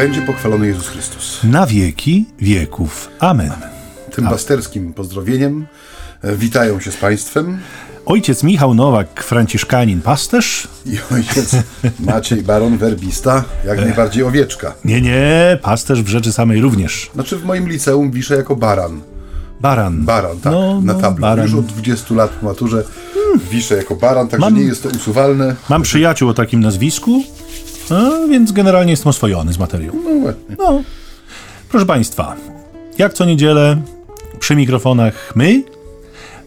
będzie pochwalony Jezus Chrystus. Na wieki wieków. Amen. Tym pasterskim pozdrowieniem e, witają się z Państwem Ojciec Michał Nowak, franciszkanin, pasterz. i ojciec Maciej Baron, werbista, jak najbardziej owieczka. Nie, nie, pasterz w rzeczy samej również. Znaczy w moim liceum wiszę jako baran. Baran. Baran, tak, No, na no, tablu. baran. Już od 20 lat w maturze wiszę jako baran, także Mam- nie jest to usuwalne. Mam przyjaciół o takim nazwisku, więc generalnie jestem oswojony z materią. No właśnie. No, proszę Państwa, jak co niedzielę przy mikrofonach my,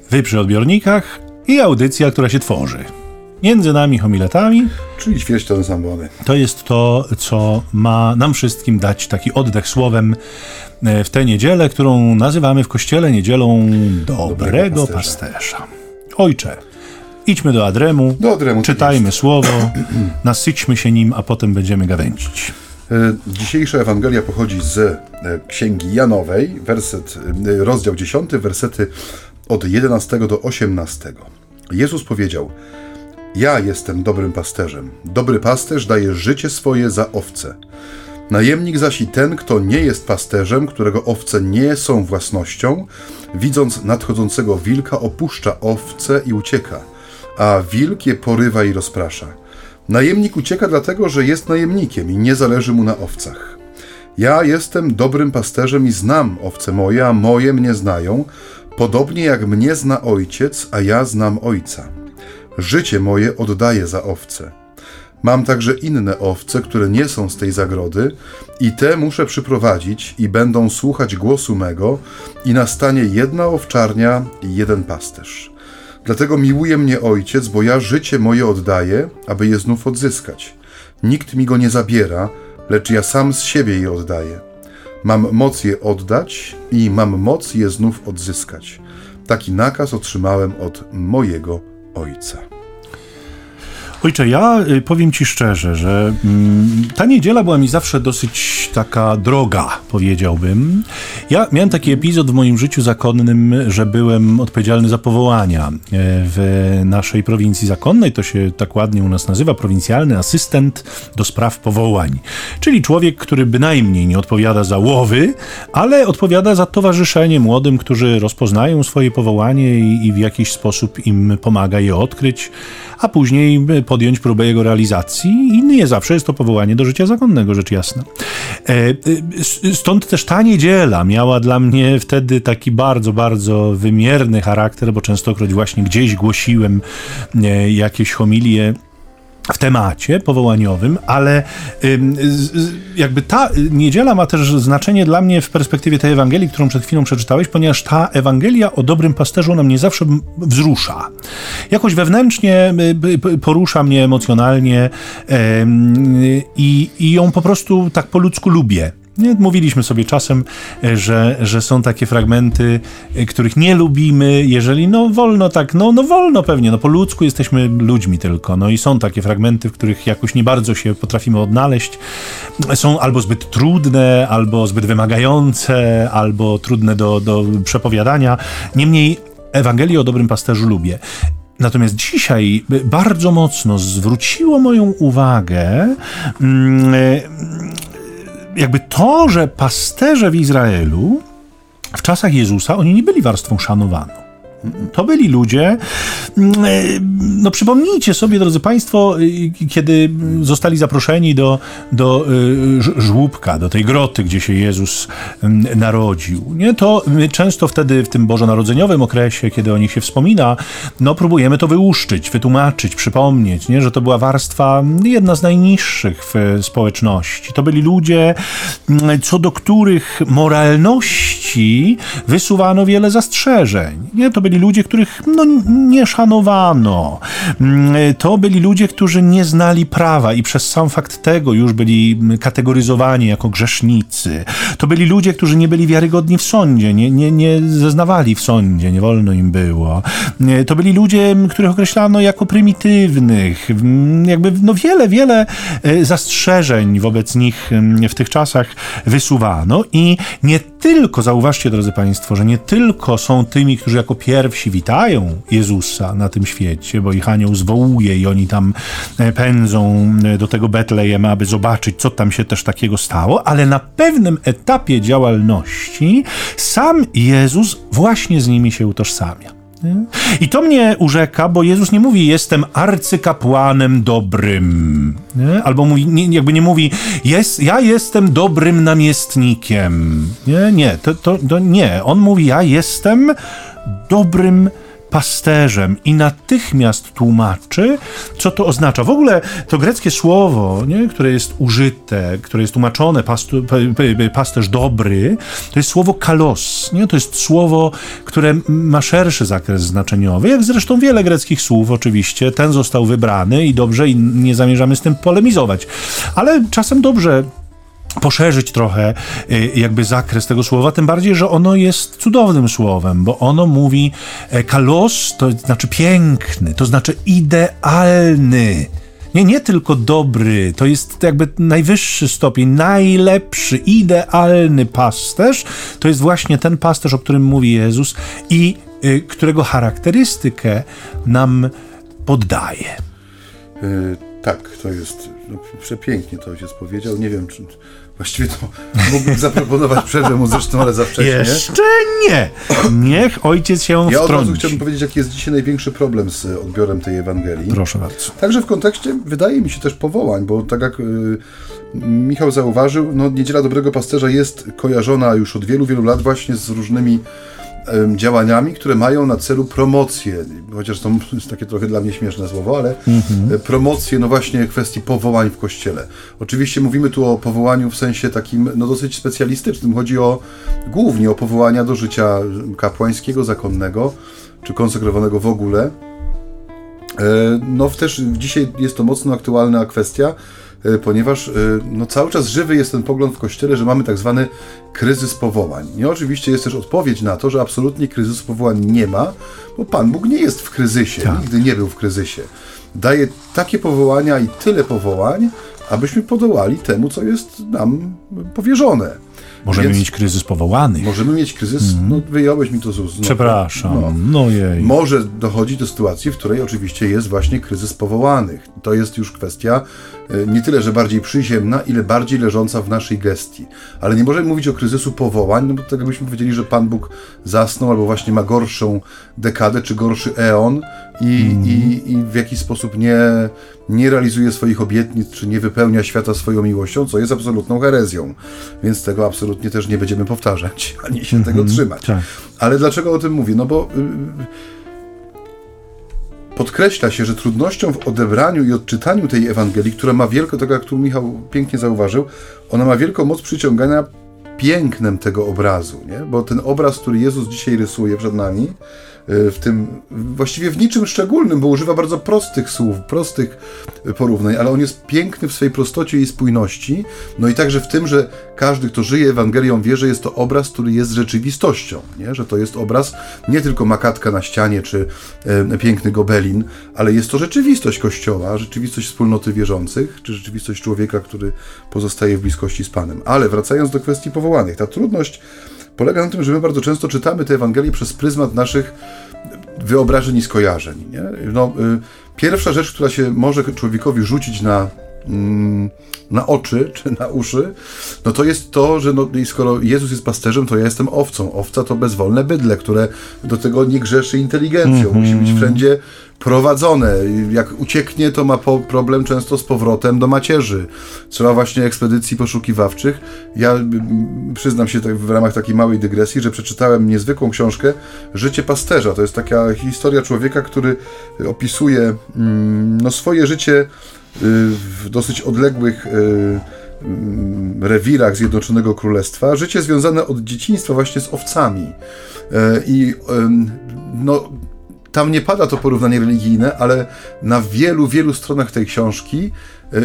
Wy przy odbiornikach i audycja, która się tworzy. Między nami homiletami Czyli świeżone zambony. to jest to, co ma nam wszystkim dać taki oddech słowem e, w tę niedzielę, którą nazywamy w kościele niedzielą dobrego, Dobrego pasterza. Ojcze, idźmy do Adremu, Do Adremu, tak czytajmy słowo, nasyćmy się nim, a potem będziemy gawędzić. E, Dzisiejsza Ewangelia pochodzi z e, Księgi Janowej, werset, e, rozdział 10, wersety od 11 do 18. Jezus powiedział: Ja jestem dobrym pasterzem. Dobry pasterz daje życie swoje za owce. Najemnik zaś i ten, kto nie jest pasterzem, którego owce nie są własnością, widząc nadchodzącego wilka, opuszcza owce i ucieka, a wilk je porywa i rozprasza. Najemnik ucieka dlatego, że jest najemnikiem i nie zależy mu na owcach. Ja jestem dobrym pasterzem i znam owce moje, a moje mnie znają, podobnie jak mnie zna ojciec, a ja znam ojca. Życie moje oddaję za owce. Mam także inne owce, które nie są z tej zagrody, i te muszę przyprowadzić, i będą słuchać głosu mego, i nastanie jedna owczarnia i jeden pasterz. Dlatego miłuje mnie ojciec, bo ja życie moje oddaję, aby je znów odzyskać. Nikt mi go nie zabiera, lecz ja sam z siebie je oddaję. Mam moc je oddać i mam moc je znów odzyskać. Taki nakaz otrzymałem od mojego ojca. Ojcze, ja y, powiem Ci szczerze, że mm, ta niedziela była mi zawsze dosyć taka droga, powiedziałbym. Ja miałem taki epizod w moim życiu zakonnym, że byłem odpowiedzialny za powołania e, w naszej prowincji zakonnej. To się tak ładnie u nas nazywa, prowincjalny asystent do spraw powołań. Czyli człowiek, który bynajmniej nie odpowiada za łowy, ale odpowiada za towarzyszenie młodym, którzy rozpoznają swoje powołanie i, i w jakiś sposób im pomaga je odkryć, a później podjąć próbę jego realizacji. I nie zawsze jest to powołanie do życia zakonnego, rzecz jasna. E, e, Stąd też ta niedziela miała dla mnie wtedy taki bardzo, bardzo wymierny charakter, bo częstokroć właśnie gdzieś głosiłem e, jakieś homilie w temacie powołaniowym, ale jakby ta niedziela ma też znaczenie dla mnie w perspektywie tej Ewangelii, którą przed chwilą przeczytałeś, ponieważ ta Ewangelia o dobrym pasterzu ona mnie zawsze wzrusza. Jakoś wewnętrznie y, p- porusza mnie emocjonalnie i, i ją po prostu tak po ludzku lubię. Nie, mówiliśmy sobie czasem, e, że, że są takie fragmenty, e, których nie lubimy, jeżeli no wolno tak, no, no wolno pewnie, no po ludzku jesteśmy ludźmi tylko, no i są takie fragmenty, w których jakoś nie bardzo się potrafimy odnaleźć. Są albo zbyt trudne, albo zbyt wymagające, albo trudne do, do przepowiadania. Niemniej Ewangelię o dobrym pasterzu lubię. Natomiast dzisiaj bardzo mocno zwróciło moją uwagę mm, y, jakby to, że pasterze w Izraelu w czasach Jezusa, oni nie byli warstwą szanowaną. To byli ludzie, mm, e, no przypomnijcie sobie, drodzy Państwo, kiedy zostali zaproszeni do, do ż- żłóbka, do tej groty, gdzie się Jezus mm, narodził. Nie? To my często wtedy w tym bożonarodzeniowym okresie, kiedy o nich się wspomina, no próbujemy to wyłuszczyć, wytłumaczyć, przypomnieć, nie? że to była warstwa jedna z najniższych w e, społeczności. To byli ludzie, mm, co do których moralności wysuwano wiele zastrzeżeń. Nie? To byli ludzie, których no, nie szanowano. Mm, To byli ludzie, którzy nie znali prawa i przez sam fakt tego już byli kategoryzowani jako grzesznicy. To byli ludzie, którzy nie byli wiarygodni w sądzie, nie, nie, nie zeznawali w sądzie, nie wolno im było. Nie, To byli ludzie, których określano jako prymitywnych. Mm, Jakby no wiele, wiele e, zastrzeżeń wobec nich mm, w tych czasach wysuwano i nie tylko, zauważcie drodzy Państwo, że nie tylko są tymi, którzy jako pierwsi witają Jezusa na tym świecie, bo ich anioł zwołuje i oni tam e, pędzą e, do tego Betlejem, aby zobaczyć, co tam się też takiego stało, ale na pewnym etapie działalności sam Jezus właśnie z nimi się utożsamia. I to mnie urzeka, bo Jezus nie mówi jestem arcykapłanem dobrym. Nie? Albo mówi, nie, jakby nie mówi jest, ja jestem dobrym namiestnikiem. Nie, nie, to, to, to nie. On mówi ja jestem dobrym pasterzem i natychmiast tłumaczy, co to oznacza. W ogóle to greckie słowo, nie, które jest użyte, które jest tłumaczone, pastu, pasterz dobry, to jest słowo kalos. Nie? To jest słowo, które ma szerszy zakres znaczeniowy, jak zresztą wiele greckich słów oczywiście. Ten został wybrany i dobrze, i nie zamierzamy z tym polemizować. Ale czasem dobrze poszerzyć trochę y, jakby zakres tego słowa, tym bardziej, że ono jest cudownym słowem, bo ono mówi e, kalos, to znaczy piękny, to znaczy idealny. Nie, nie tylko dobry, to jest jakby najwyższy stopień, najlepszy, idealny pasterz. To jest właśnie ten pasterz, o którym mówi Jezus i y, którego charakterystykę nam poddaje. Yy, tak, to jest no, przepięknie to ojciec powiedział. Nie wiem, czy Właściwie to mógłbym zaproponować przerwę muzyczną, ale za wcześnie. Jeszcze nie! Niech ojciec się Ja od razu chciałbym powiedzieć, jaki jest dzisiaj największy problem z odbiorem tej Ewangelii. Proszę bardzo. Także w kontekście, wydaje mi się, też powołań, bo tak jak y, Michał zauważył, no, Niedziela Dobrego Pasterza jest kojarzona już od wielu, wielu lat właśnie z różnymi działaniami, które mają na celu promocję, chociaż to jest takie trochę dla mnie śmieszne słowo, ale mhm. promocję no właśnie kwestii powołań w Kościele. Oczywiście mówimy tu o powołaniu w sensie takim no dosyć specjalistycznym. Chodzi o głównie o powołania do życia kapłańskiego, zakonnego, czy konsekrowanego w ogóle. E, no też dzisiaj jest to mocno aktualna kwestia, E, ponieważ e, no, cały czas żywy jest ten pogląd w Kościele, że mamy tak zwany kryzys powołań. Nie oczywiście jest też odpowiedź na to, że absolutnie kryzysu powołań nie ma, bo Pan Bóg nie jest w kryzysie, tak. nigdy nie był w kryzysie. Daje takie powołania i tyle powołań, abyśmy podołali temu, co jest nam powierzone. Możemy Więc mieć kryzys powołanych. Możemy mieć kryzys, mm. no wyjąłeś mi to z ust. No, Przepraszam, no, no jej. Może dochodzić do sytuacji, w której oczywiście jest właśnie kryzys powołanych. To jest już kwestia e, nie tyle, że bardziej przyziemna, ile bardziej leżąca w naszej gestii. Ale nie możemy mówić o kryzysu powołań, no bo tak jakbyśmy powiedzieli, że Pan Bóg zasnął albo właśnie ma gorszą dekadę, czy gorszy eon i, mm. i, i w jakiś sposób nie, nie realizuje swoich obietnic, czy nie wypełnia świata swoją miłością, co jest absolutną herezją. Więc tego absolutnie też nie będziemy powtarzać, ani się mm -hmm, tego trzymać. Tak. Ale dlaczego o tym mówię? No bo y, podkreśla się, że trudnością w odebraniu i odczytaniu tej Ewangelii, która ma wielko, tak jak tu Michał pięknie zauważył, ona ma wielką moc przyciągania pięknem tego obrazu, nie? bo ten obraz, który Jezus dzisiaj rysuje przed nami, Y, w tym właściwie w niczym szczególnym, bo używa bardzo prostych słów, prostych porównań, ale on jest piękny w swojej prostocie i spójności. No i także w tym, że każdy, kto żyje Ewangelią, wie, że jest to obraz, który jest rzeczywistością, nie? że to jest obraz nie tylko makatka na ścianie czy e, piękny gobelin, ale jest to rzeczywistość Kościoła, rzeczywistość wspólnoty wierzących, czy rzeczywistość człowieka, który pozostaje w bliskości z Panem. Ale wracając do kwestii powołanych, ta trudność polega na tym, że my bardzo często czytamy te Ewangelie przez pryzmat naszych wyobrażeń i skojarzeń. Nie? No, y, pierwsza rzecz, która się może człowiekowi rzucić na, mm, na oczy czy na uszy, no to jest to, że no, skoro Jezus jest pasterzem, to ja jestem owcą. Owca to bezwolne bydle, które do tego nie grzeszy inteligencją. Mm -hmm. Musi być wszędzie prowadzone. Jak ucieknie, to ma po problem często z powrotem do macierzy. Trzeba właśnie ekspedycji poszukiwawczych. Ja przyznam się tak w ramach takiej małej dygresji, że przeczytałem niezwykłą książkę Życie pasterza. To jest taka historia człowieka, który opisuje mm, no, swoje życie w dosyć odległych y, mm, rewirach Zjednoczonego Królestwa. Życie związane od dzieciństwa właśnie z owcami. E, I no, tam nie pada to porównanie religijne, ale na wielu, wielu stronach tej książki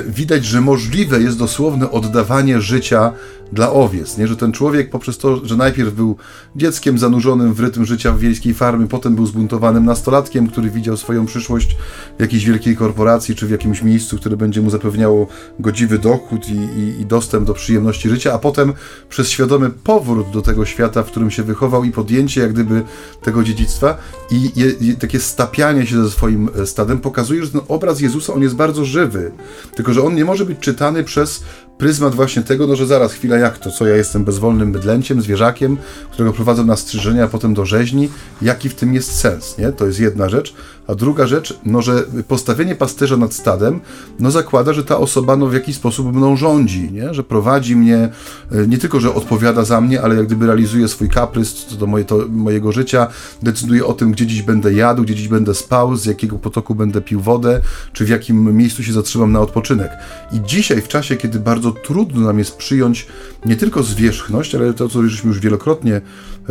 widać, że możliwe jest dosłowne oddawanie życia dla owiec, nie? że ten człowiek poprzez to, że najpierw był dzieckiem zanurzonym w rytm życia w wiejskiej farmy, potem był zbuntowanym nastolatkiem, który widział swoją przyszłość w jakiejś wielkiej korporacji, czy w jakimś miejscu, które będzie mu zapewniało godziwy dochód i, i, i dostęp do przyjemności życia, a potem przez świadomy powrót do tego świata, w którym się wychował i podjęcie jak gdyby tego dziedzictwa i, i, takie stapianie się ze swoim e, stadem pokazuje, że ten obraz Jezusa, on jest bardzo żywy, tylko że on nie może być czytany przez pryzmat właśnie tego, no że zaraz, chwila, jak to, co ja jestem bezwolnym bydlęciem, zwierzakiem, którego prowadzą na strzyżenia, a potem do rzeźni, jaki w tym jest sens, nie? To jest jedna rzecz. A druga rzecz, no że postawienie pasterza nad stadem, no zakłada, że ta osoba no w jakiś sposób mną rządzi, nie? Że prowadzi mnie, e, nie tylko, że odpowiada za mnie, ale jak gdyby realizuje swój kaprys co do moje, to, mojego życia, decyduje o tym, gdzie dziś będę jadł, gdzie dziś będę spał, z jakiego potoku będę pił wodę, czy w jakim miejscu się zatrzymam na odpoczynek. I dzisiaj, w czasie, kiedy bardzo trudno nam jest przyjąć nie tylko zwierzchność, ale to, co żeśmy już wielokrotnie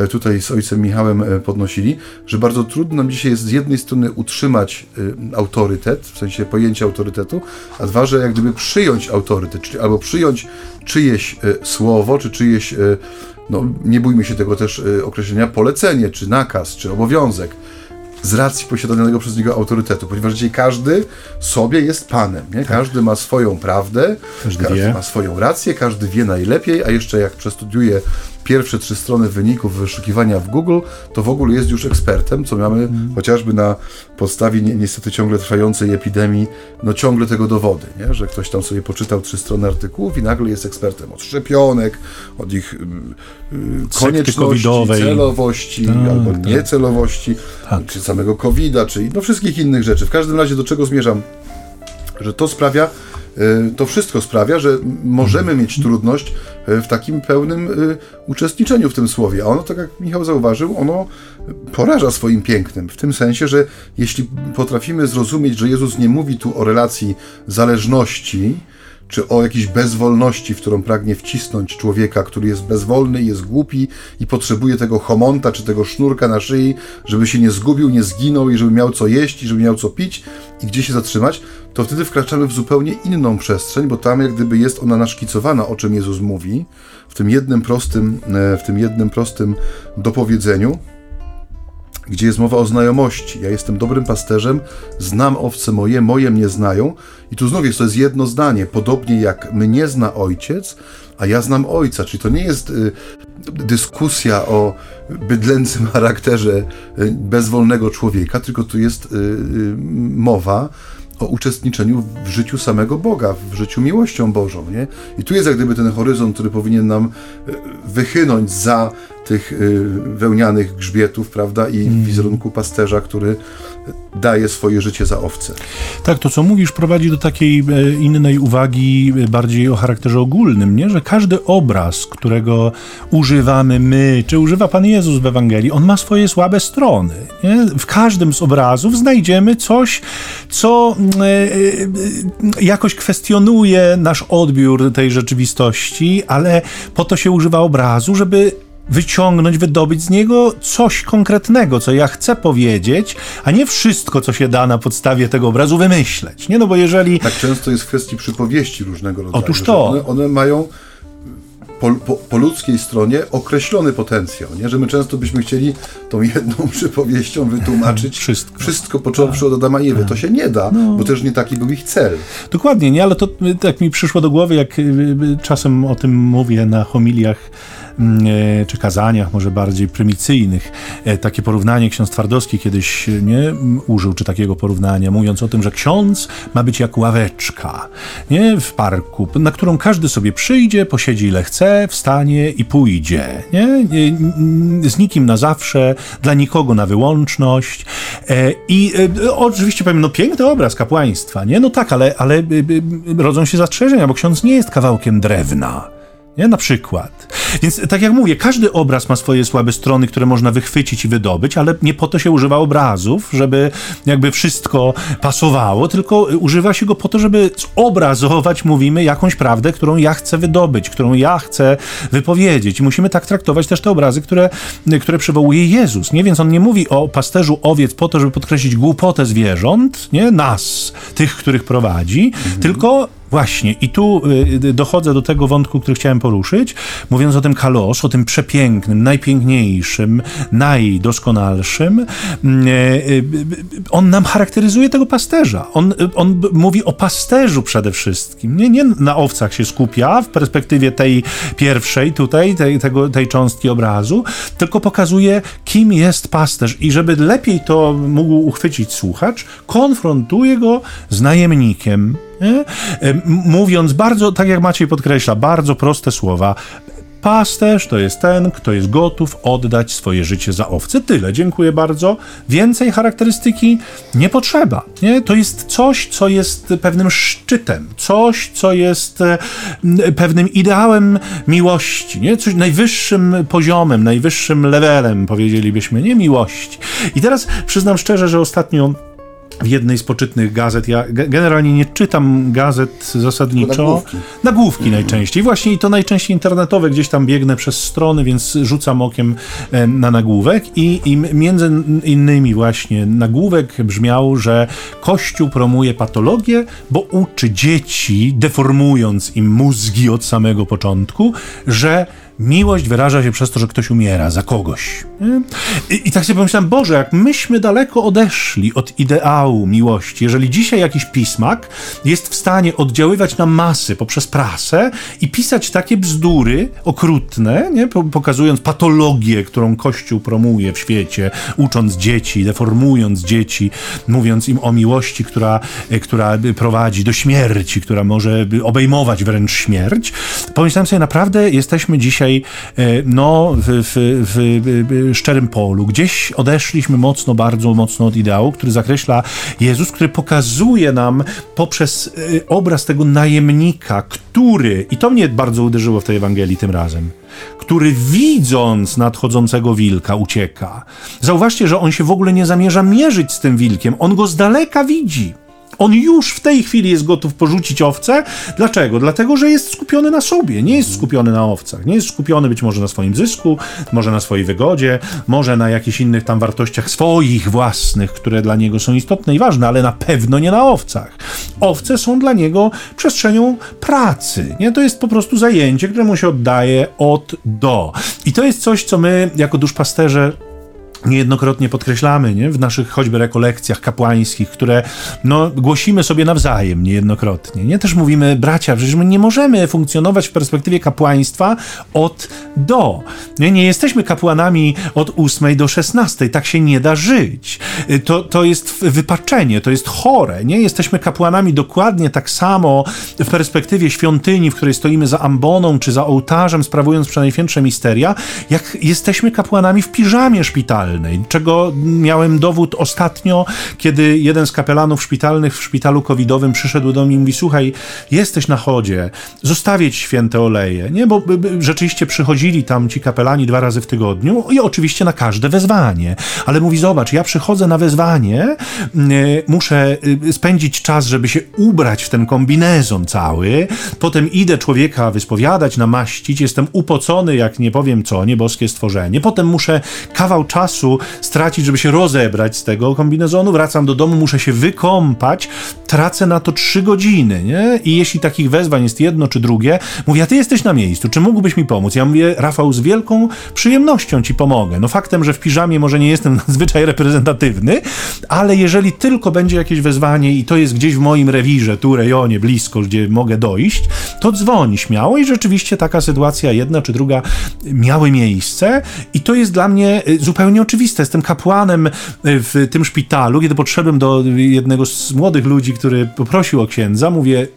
tutaj z ojcem Michałem e, podnosili, że bardzo trudno nam dzisiaj jest z jednej strony utrzymać e, autorytet, w sensie pojęcia autorytetu, a dwa, że jak gdyby przyjąć autorytet, czyli albo przyjąć czyjeś słowo, czy czyjeś, no nie bójmy się tego też określenia, polecenie, czy nakaz, czy obowiązek z racji posiadanego przez niego autorytetu, ponieważ dzisiaj każdy sobie jest panem, nie? Tak. każdy ma swoją prawdę, każdy, każdy ma swoją rację, każdy wie najlepiej, a jeszcze jak przestudiuje pierwsze trzy strony wyników wyszukiwania w Google, to w ogóle jest już ekspertem, co mamy mm. chociażby na podstawie ni niestety ciągle trwającej epidemii, no ciągle tego dowody, nie? że ktoś tam sobie poczytał trzy strony artykułów i nagle jest ekspertem od szczepionek, od ich yy, konieczności, celowości tak, albo tak. niecelowości, tak. czy samego COVID-a, czy no wszystkich innych rzeczy. W każdym razie do czego zmierzam? Że to sprawia, to wszystko sprawia, że możemy mieć trudność y, w takim pełnym y, uczestniczeniu w tym słowie. A ono, tak jak Michał zauważył, ono poraża swoim pięknem. W tym sensie, że jeśli potrafimy zrozumieć, że Jezus nie mówi tu o relacji zależności, czy o jakiejś bezwolności, w którą pragnie wcisnąć człowieka, który jest bezwolny, jest głupi i potrzebuje tego homonta, czy tego sznurka na szyi, żeby się nie zgubił, nie zginął i żeby miał co jeść, i żeby miał co pić i gdzie się zatrzymać, to wtedy wkraczamy w zupełnie inną przestrzeń, bo tam jak gdyby jest ona naszkicowana, o czym Jezus mówi, w tym jednym prostym, e, w tym jednym prostym dopowiedzeniu, gdzie jest mowa o znajomości. Ja jestem dobrym pasterzem, znam owce moje, moje mnie znają. I tu znów jest to jest jedno zdanie, podobnie jak mnie zna ojciec, a ja znam ojca. Czyli to nie jest y, dyskusja o bydlęcym charakterze y, bezwolnego człowieka, tylko tu jest y, y mowa o uczestniczeniu w życiu samego Boga, w życiu miłością Bożą. Nie? I tu jest jak gdyby ten horyzont, który powinien nam y, wychynąć za tych y, wełnianych grzbietów, prawda, i mm. wizerunku pasterza, który daje swoje życie za owce. Tak, to co mówisz prowadzi do takiej e, innej uwagi, e, bardziej o charakterze ogólnym, nie? że każdy obraz, którego używamy my, czy używa Pan Jezus w Ewangelii, on ma swoje słabe strony. Nie? W każdym z obrazów znajdziemy coś, co e, jakoś kwestionuje nasz odbiór tej rzeczywistości, ale po to się używa obrazu, żeby wyciągnąć, wydobyć z niego coś konkretnego, co ja chcę powiedzieć, a nie wszystko, co się da na podstawie tego obrazu wymyśleć. Nie, no bo jeżeli... Tak często jest w kwestii przypowieści różnego rodzaju. Otóż to. One, one mają po, po, po, ludzkiej stronie określony potencjał, nie? że my często byśmy chcieli tą jedną przypowieścią wytłumaczyć wszystko, wszystko począwszy tak. od Adama i Ewy. To się nie da, no. bo też nie taki był ich cel. Dokładnie, nie, ale to tak mi przyszło do głowy, jak y, y, czasem o tym mówię na homiliach czy kazaniach może bardziej prymicyjnych. E, takie porównanie ksiądz Twardowski kiedyś e, nie użył, czy takiego porównania, mówiąc o tym, że ksiądz ma być jak ławeczka nie? w parku, na którą każdy sobie przyjdzie, posiedzi ile chce, wstanie i pójdzie. Nie? Z nikim na zawsze, dla nikogo na wyłączność. I oczywiście powiem, no piękny obraz kapłaństwa, nie? No tak, ale, ale rodzą się zastrzeżenia, bo ksiądz nie jest kawałkiem drewna. Nie? Na przykład. Więc tak jak mówię, każdy obraz ma swoje słabe strony, które można wychwycić i wydobyć, ale nie po to się używa obrazów, żeby jakby wszystko pasowało, tylko używa się go po to, żeby zobrazować, mówimy, jakąś prawdę, którą ja chcę wydobyć, którą ja chcę wypowiedzieć. I musimy tak traktować też te obrazy, które, które przywołuje Jezus. Nie? Więc on nie mówi o pasterzu owiec po to, żeby podkreślić głupotę zwierząt, nie? nas, tych, których prowadzi, mhm. tylko Właśnie, i tu y, dochodzę do tego wątku, który chciałem poruszyć, mówiąc o tym kalos, o tym przepięknym, najpiękniejszym, najdoskonalszym. Mm, y, on nam charakteryzuje tego pasterza. On, on mówi o pasterzu przede wszystkim. Nie, nie na owcach się skupia w perspektywie tej pierwszej, tutaj, tej, tego, tej cząstki obrazu, tylko pokazuje, kim jest pasterz. I żeby lepiej to mógł uchwycić słuchacz, konfrontuje go z najemnikiem, Mówiąc bardzo, tak jak Maciej podkreśla, bardzo proste słowa. Pasterz to jest ten, kto jest gotów oddać swoje życie za owce. Tyle, dziękuję bardzo. Więcej charakterystyki nie potrzeba. Nie? To jest coś, co jest pewnym szczytem, coś, co jest pewnym ideałem miłości, nie? coś najwyższym poziomem, najwyższym levelem, powiedzielibyśmy, nie miłości. I teraz przyznam szczerze, że ostatnio w jednej z poczytnych gazet. Ja generalnie nie czytam gazet zasadniczo. Nagłówki. Nagłówki najczęściej. Właśnie i to najczęściej internetowe. Gdzieś tam biegnę przez strony, więc rzucam okiem e, na nagłówek i, i między innymi właśnie nagłówek brzmiał, że Kościół promuje patologię, bo uczy dzieci, deformując im mózgi od samego początku, że Miłość wyraża się przez to, że ktoś umiera za kogoś. I, I, tak sobie pomyślałem, Boże, jak myśmy daleko odeszli od ideału miłości, jeżeli dzisiaj jakiś pismak jest w stanie oddziaływać na masy poprzez prasę i pisać takie bzdury okrutne, nie? pokazując patologię, którą Kościół promuje w świecie, ucząc dzieci, deformując dzieci, mówiąc im o miłości, która, która prowadzi do śmierci, która może obejmować wręcz śmierć, pomyślałem sobie, naprawdę jesteśmy dzisiaj e, no, w, w, w, szczerym polu. Gdzieś odeszliśmy mocno, bardzo mocno od ideału, który zakreśla Jezus, który pokazuje nam poprzez e, obraz tego najemnika, który, i to mnie bardzo uderzyło w tej Ewangelii tym razem, który widząc nadchodzącego wilka ucieka. Zauważcie, że on się w ogóle nie zamierza mierzyć z tym wilkiem, on go z daleka widzi. On już w tej chwili jest gotów porzucić owce. Dlaczego? Dlatego, że jest skupiony na sobie, nie jest skupiony na owcach. Nie jest skupiony być może na swoim zysku, może na swojej wygodzie, może na jakichś innych tam wartościach swoich własnych, które dla niego są istotne i ważne, ale na pewno nie na owcach. Owce są dla niego przestrzenią pracy. Nie? To jest po prostu zajęcie, któremu się oddaje od do. I to jest coś, co my jako duszpasterze niejednokrotnie podkreślamy nie? w naszych choćby rekolekcjach kapłańskich, które no, głosimy sobie nawzajem niejednokrotnie. Nie? Też mówimy, bracia, przecież my nie możemy funkcjonować w perspektywie kapłaństwa od do. Nie, nie jesteśmy kapłanami od 8 do 16, tak się nie da żyć. To, to jest wypaczenie, to jest chore. Nie jesteśmy kapłanami dokładnie tak samo w perspektywie świątyni, w której stoimy za amboną czy za ołtarzem, sprawując przenajświętsze misteria, jak jesteśmy kapłanami w piżamie szpitalnej szpitalnej, czego miałem dowód ostatnio, kiedy jeden z kapelanów szpitalnych w szpitalu covidowym przyszedł do mnie i mówi, słuchaj, jesteś na chodzie, zostawię święte oleje, nie, bo rzeczywiście przychodzili tam ci kapelani dwa razy w tygodniu i oczywiście na każde wezwanie, ale mówi, zobacz, ja przychodzę na wezwanie, muszę y, spędzić czas, żeby się ubrać w ten kombinezon cały, potem idę człowieka wyspowiadać, namaścić, jestem upocony, jak nie powiem co, nieboskie stworzenie, potem muszę kawał czasu czasu stracić, żeby się rozebrać z tego kombinezonu, wracam do domu, muszę się wykąpać, tracę na to trzy godziny, nie? I jeśli takich wezwań jest jedno czy drugie, mówię, a ty jesteś na miejscu, czy mógłbyś mi pomóc? Ja mówię, Rafał, z wielką przyjemnością ci pomogę. No faktem, że w piżamie może nie jestem nadzwyczaj reprezentatywny, ale jeżeli tylko będzie jakieś wezwanie i to jest gdzieś w moim rewirze, tu rejonie, blisko, gdzie mogę dojść, to dzwoni śmiało i rzeczywiście taka sytuacja, jedna czy druga, miały miejsce i to jest dla mnie y, zupełnie oczywiste. Jestem kapłanem w tym szpitalu. Kiedy podszedłem do jednego z młodych ludzi, który poprosił o księdza, mówię,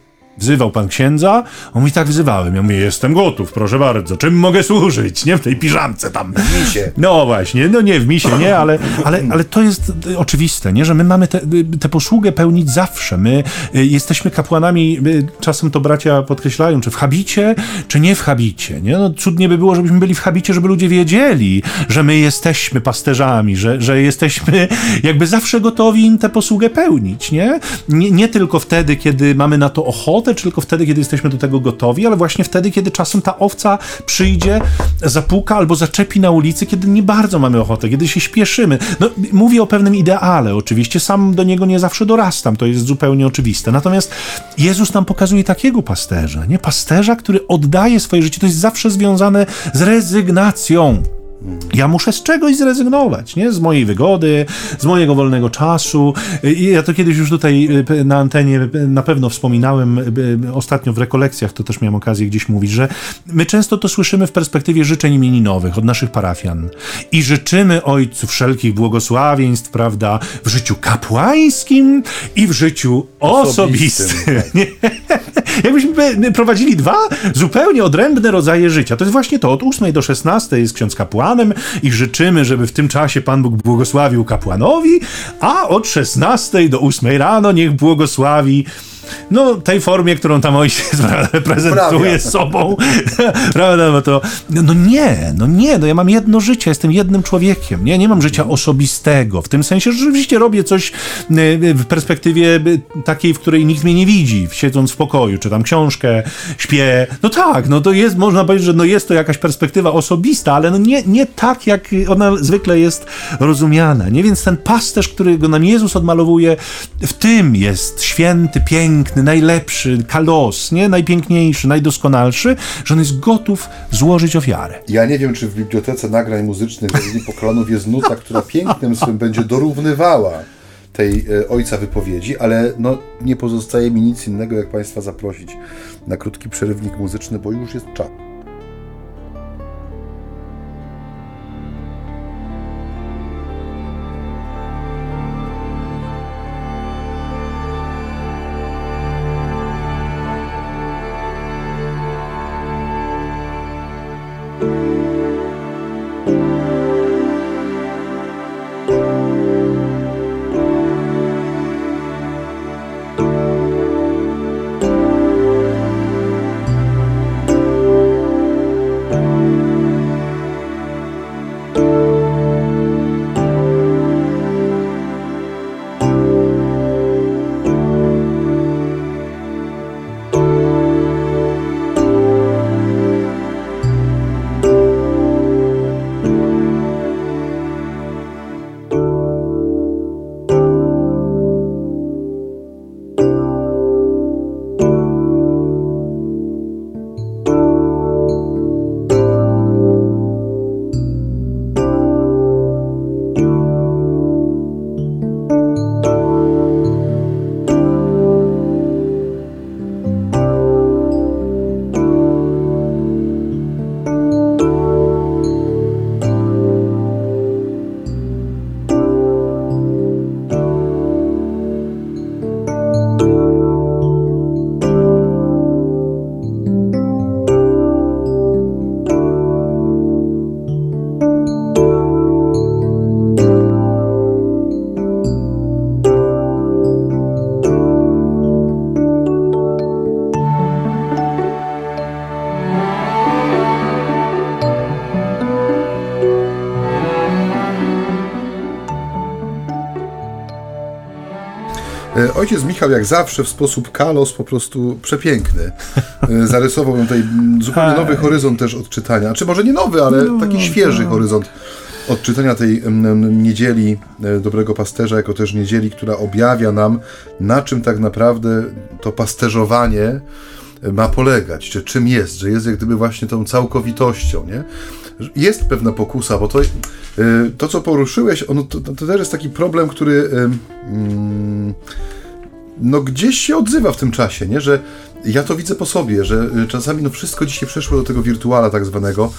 Wzywał pan księdza? On mówi, tak wzywałem. Ja mówię, jestem gotów, proszę bardzo. Czym mogę służyć? Nie w tej piżamce tam. W misie. No właśnie, no nie w misie, nie, ale, ale, ale to jest oczywiste, nie, że my mamy tę posługę pełnić zawsze. My y, jesteśmy kapłanami, y, czasem to bracia podkreślają, czy w habicie, czy nie w habicie, nie? No cudnie by było, żebyśmy byli w habicie, żeby ludzie wiedzieli, że my jesteśmy pasterzami, że, że jesteśmy jakby zawsze gotowi im tę posługę pełnić, nie? Nie, nie tylko wtedy, kiedy mamy na to ochotę, czy tylko wtedy, kiedy jesteśmy do tego gotowi, ale właśnie wtedy, kiedy czasem ta owca przyjdzie, zapuka albo zaczepi na ulicy, kiedy nie bardzo mamy ochotę, kiedy się śpieszymy. No, mówię o pewnym ideale, oczywiście, sam do niego nie zawsze dorastam, to jest zupełnie oczywiste. Natomiast Jezus nam pokazuje takiego pasterza, nie? Pasterza, który oddaje swoje życie, to jest zawsze związane z rezygnacją. Ja muszę z czegoś zrezygnować, nie? Z mojej wygody, z mojego wolnego czasu. I ja to kiedyś już tutaj y, na antenie y, na pewno wspominałem, y, ostatnio w rekolekcjach to też miałem okazję gdzieś mówić, że my często to słyszymy w perspektywie życzeń imieninowych od naszych parafian. I życzymy Ojcu wszelkich błogosławieństw, prawda, w życiu kapłańskim i w życiu osobistym. osobistym. Jakbyśmy prowadzili dwa zupełnie odrębne rodzaje życia. To jest właśnie to, od 8 do 16 jest ksiądz kapłan, kapłanem i życzymy, żeby w tym czasie Pan Bóg błogosławił kapłanowi, a od 16 do 8 rano niech błogosławi no, tej formie, którą tam ojciec reprezentuje sobą, prawda, no to, no nie, no nie, no ja mam jedno życie, jestem jednym człowiekiem, nie, nie mam życia osobistego, w tym sensie, że rzeczywiście robię coś y, w perspektywie y, takiej, w której nikt mnie nie widzi, siedząc w pokoju, czytam książkę, śpię, no tak, no to jest, można powiedzieć, że no jest to jakaś perspektywa osobista, ale no nie, nie tak, jak ona zwykle jest rozumiana, nie, więc ten pasterz, którego nam Jezus odmalowuje, w tym jest święty, piękny, piękny, najlepszy, kalos, nie? najpiękniejszy, najdoskonalszy, że on jest gotów złożyć ofiarę. Ja nie wiem, czy w bibliotece nagrań muzycznych Zawiedni Pokolanów jest nuta, która pięknym swym będzie dorównywała tej e, ojca wypowiedzi, ale no, nie pozostaje mi nic innego, jak Państwa zaprosić na krótki przerywnik muzyczny, bo już jest czas. Ojciec Michał, jak zawsze, w sposób kalos po prostu przepiękny, e, zarysował nam tutaj zupełnie nowy horyzont też odczytania. Czy może nie nowy, ale no, taki świeży no. horyzont odczytania tej niedzieli e, Dobrego Pasterza, jako też niedzieli, która objawia nam, na czym tak naprawdę to pasterzowanie e, ma polegać, czy czym jest, że jest jak gdyby właśnie tą całkowitością, nie? Jest pewna pokusa, bo to, to co poruszyłeś, ono, to, to też jest taki problem, który mm, no gdzieś się odzywa w tym czasie, nie? Że ja to widzę po sobie, że y, czasami no wszystko dzisiaj przeszło do tego wirtuala tak zwanego.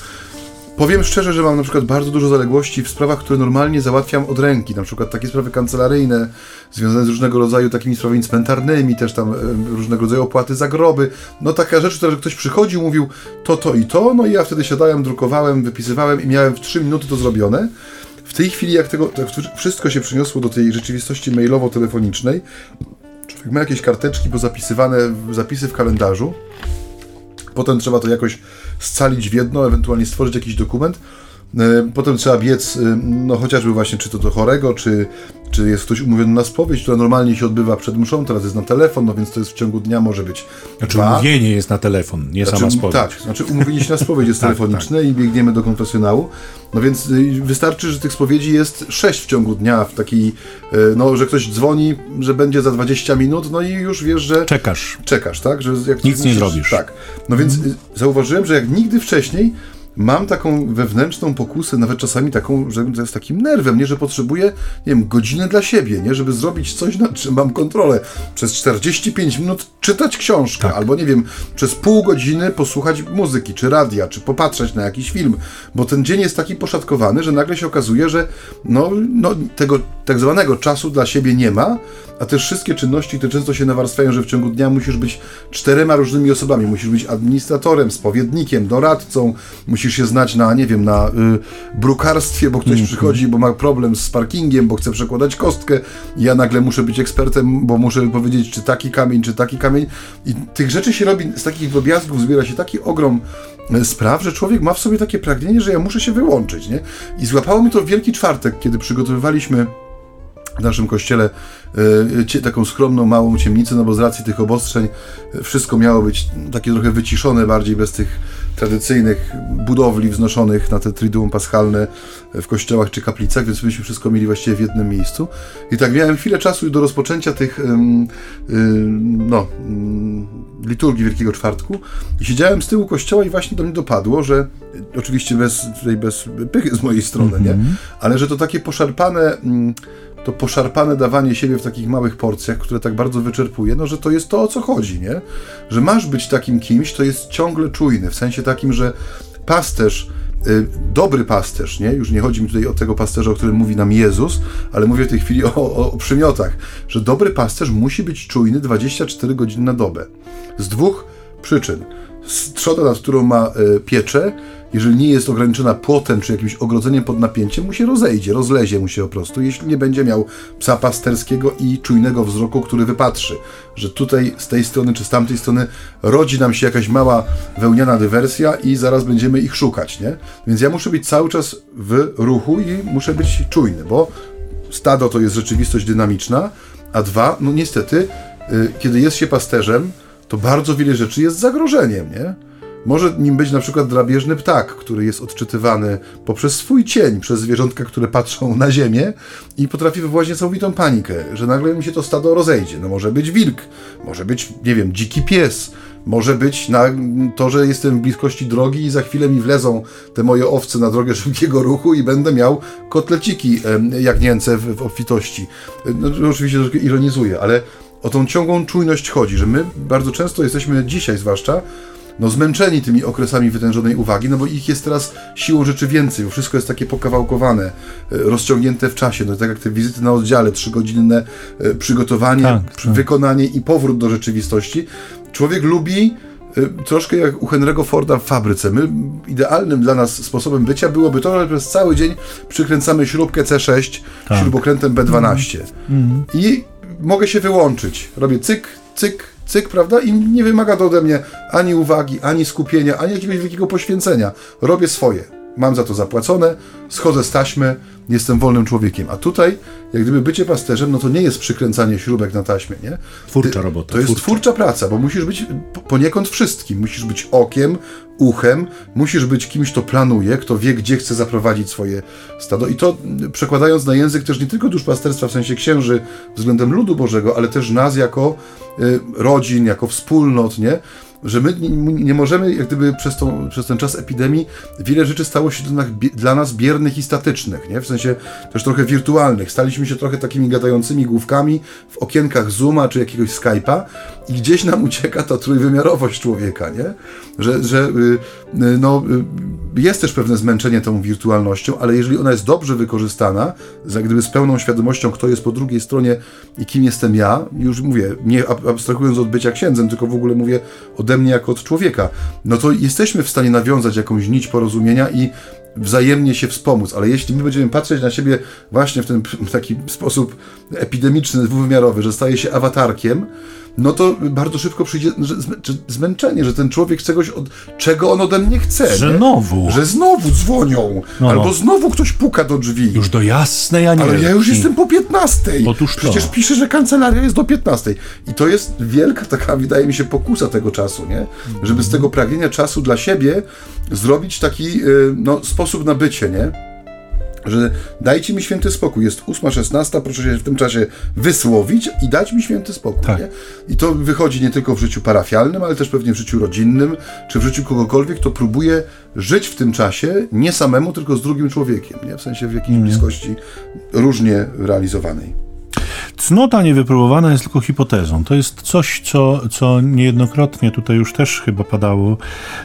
Powiem szczerze, że mam na przykład bardzo dużo zaległości w sprawach, które normalnie załatwiam od ręki, na przykład takie sprawy kancelaryjne, związane z różnego rodzaju takimi sprawami cmentarnymi, też tam y, różnego rodzaju opłaty za groby. No taka rzecz, że ktoś przychodził, mówił to, to i to, no i ja wtedy siadałem, drukowałem, wypisywałem i miałem w 3 minuty to zrobione. W tej chwili, jak tego jak wszystko się przyniosło do tej rzeczywistości mailowo-telefonicznej, Człowiek ma jakieś karteczki pozapisywane, zapisy w kalendarzu. Potem trzeba to jakoś scalić w jedno, ewentualnie stworzyć jakiś dokument. Potem trzeba biec, no chociażby właśnie, czy to do chorego, czy, czy jest ktoś umówiony na spowiedź, która normalnie się odbywa przed mszą, teraz jest na telefon, no więc to jest w ciągu dnia może być Znaczy dwa. umówienie jest na telefon, nie Znaczy, sama spowiedź. Tak, znaczy umówienie się na spowiedź jest Tak, telefoniczne i biegniemy do konfesjonału. No więc y, wystarczy, że tych spowiedzi jest sześć w ciągu dnia, w takiej, y, no, że ktoś dzwoni, że będzie za 20 minut, no i już wiesz, że Czekasz. czekasz, tak? Że jak Nic nie zrobisz. Tak. No więc y, zauważyłem, że jak nigdy wcześniej mam taką wewnętrzną pokusę, nawet czasami taką, że jest takim nerwem, nie, że potrzebuję, nie wiem, godzinę dla siebie, nie, żeby zrobić coś, nad czym mam kontrolę. Przez 45 minut czytać książkę, Tak. albo nie wiem, przez pół godziny posłuchać muzyki, czy radia, czy popatrzeć na jakiś film, bo ten dzień jest taki poszatkowany, że nagle się okazuje, że no, no tego tak zwanego czasu dla siebie nie ma, a też wszystkie czynności, które często się nawarstwiają, że w ciągu dnia musisz być czterema różnymi osobami. Musisz być administratorem, spowiednikiem, doradcą, musisz się znać na, nie wiem, na y, brukarstwie, bo ktoś przychodzi, bo ma problem z parkingiem, bo chce przekładać kostkę. Ja nagle muszę być ekspertem, bo muszę powiedzieć, czy taki kamień, czy taki kamień. I tych rzeczy się robi, z takich drobiazgów zbiera się taki ogrom e, spraw, że człowiek ma w sobie takie pragnienie, że ja muszę się wyłączyć, nie? I złapało mi to w Wielki Czwartek, kiedy przygotowywaliśmy w naszym kościele e, taką skromną, małą ciemnicę, no bo z racji tych obostrzeń e, wszystko miało być takie trochę wyciszone, bardziej bez tych tradycyjnych budowli wznoszonych na te triduum paschalne w kościołach czy kaplicach, więc myśmy wszystko mieli właściwie w jednym miejscu. I tak miałem chwilę czasu do rozpoczęcia tych ym, ym, no, ym, liturgii Wielkiego Czwartku i siedziałem z tyłu kościoła i właśnie do mnie dopadło, że oczywiście bez, tutaj bez pychy z mojej strony, nie? Ale że to takie poszarpane ym, to poszarpane dawanie siebie w takich małych porcjach, które tak bardzo wyczerpuje, no że to jest to, o co chodzi, nie? Że masz być takim kimś, to jest ciągle czujny, w sensie takim, że pasterz, y, dobry pasterz, nie? Już nie chodzi mi tutaj o tego pasterza, o którym mówi nam Jezus, ale mówię w tej chwili o, o, o przymiotach, że dobry pasterz musi być czujny 24 godziny na dobę. Z dwóch przyczyn. Z trzoda, nad którą ma y, pieczę, jeżeli nie jest ograniczona płotem czy jakimś ogrodzeniem pod napięciem, mu się rozejdzie, rozlezie mu się po prostu, jeśli nie będzie miał psa pasterskiego i czujnego wzroku, który wypatrzy, że tutaj z tej strony czy z tamtej strony rodzi nam się jakaś mała wełniana dywersja i zaraz będziemy ich szukać, nie? Więc ja muszę być cały czas w ruchu i muszę być czujny, bo stado to jest rzeczywistość dynamiczna, a dwa, no niestety, y, kiedy jest się pasterzem, to bardzo wiele rzeczy jest zagrożeniem, nie? Może nim być na przykład drapieżny ptak, który jest odczytywany poprzez swój cień przez zwierzątka, które patrzą na ziemię i potrafi wywołać niesamowitą panikę, że nagle mi się to stado rozejdzie. No może być wilk, może być, nie wiem, dziki pies, może być na to, że jestem w bliskości drogi i za chwilę mi wlezą te moje owce na drogę szybkiego ruchu i będę miał kotleciki jagnięce w, w obfitości. No, oczywiście troszkę ironizuję, ale o tą ciągłą czujność chodzi, że my bardzo często jesteśmy dzisiaj zwłaszcza no, zmęczeni tymi okresami wytężonej uwagi, no bo ich jest teraz siłą rzeczy więcej, bo wszystko jest takie pokawałkowane, e, rozciągnięte w czasie, no tak jak te wizyty na oddziale, trzygodzinne e, przygotowanie, Tak, tak. wykonanie i powrót do rzeczywistości. Człowiek lubi e, troszkę jak u Henry'ego Forda w fabryce. My idealnym dla nas sposobem bycia byłoby to, że przez cały dzień przykręcamy śrubkę C6 Tak. śrubokrętem B12 i mogę się wyłączyć. Robię cyk, cyk, cyk, prawda? I nie wymaga to ode mnie ani uwagi, ani skupienia, ani jakiegoś wielkiego poświęcenia. Robię swoje. Mam za to zapłacone, schodzę z taśmy, jestem wolnym człowiekiem. A tutaj, jak gdyby bycie pasterzem, no to nie jest przykręcanie śrubek na taśmie, nie? Twórcza Ty- robota, To jest twórcza. twórcza praca, bo musisz być po- poniekąd wszystkim. Musisz być okiem, uchem, musisz być kimś, kto planuje, kto wie, gdzie chce zaprowadzić swoje stado. I to mm, przekładając na język też nie tylko duszpasterstwa w sensie księży względem ludu Bożego, ale też nas jako y, rodzin, jako wspólnot, nie? Że my nie, możemy, jak gdyby przez, tą, przez ten czas epidemii, wiele rzeczy stało się dla nas, dla nas biernych i statycznych, nie? W sensie też trochę wirtualnych. Staliśmy się trochę takimi gadającymi główkami w okienkach Zooma czy jakiegoś Skype'a i gdzieś nam ucieka ta trójwymiarowość człowieka, nie? Że, że y, y, no, y, jest też pewne zmęczenie tą wirtualnością, ale jeżeli ona jest dobrze wykorzystana, jak gdyby z pełną świadomością, kto jest po drugiej stronie i kim jestem ja, już mówię, nie ab- abstrahując od bycia księdzem, tylko w ogóle mówię ode mnie jako od człowieka, no to jesteśmy w stanie nawiązać jakąś nić porozumienia i wzajemnie się wspomóc, ale jeśli my będziemy patrzeć na siebie właśnie w ten taki sposób epidemiczny, dwuwymiarowy, że staje się awatarkiem, no to bardzo szybko przyjdzie zmęczenie, że ten człowiek czegoś, od, czego on ode mnie chce. Że znowu. Że znowu dzwonią, no. albo znowu ktoś puka do drzwi. Już do jasnej anielki. Ale ja już jestem po 15. Otóż to. Przecież pisze, że kancelaria jest do 15. I to jest wielka taka, wydaje mi się, pokusa tego czasu, nie? Żeby z tego pragnienia czasu dla siebie zrobić taki y, no, sposób na bycie, nie? Że dajcie mi święty spokój. Jest 8.16, proszę się w tym czasie wysłowić i dać mi święty spokój. Tak. I to wychodzi nie tylko w życiu parafialnym, ale też pewnie w życiu rodzinnym, czy w życiu kogokolwiek, kto próbuje żyć w tym czasie nie samemu, tylko z drugim człowiekiem, nie? w sensie w jakiejś mm. bliskości różnie realizowanej. Cnota niewypróbowana jest tylko hipotezą. To jest coś, co, co niejednokrotnie tutaj już też chyba padało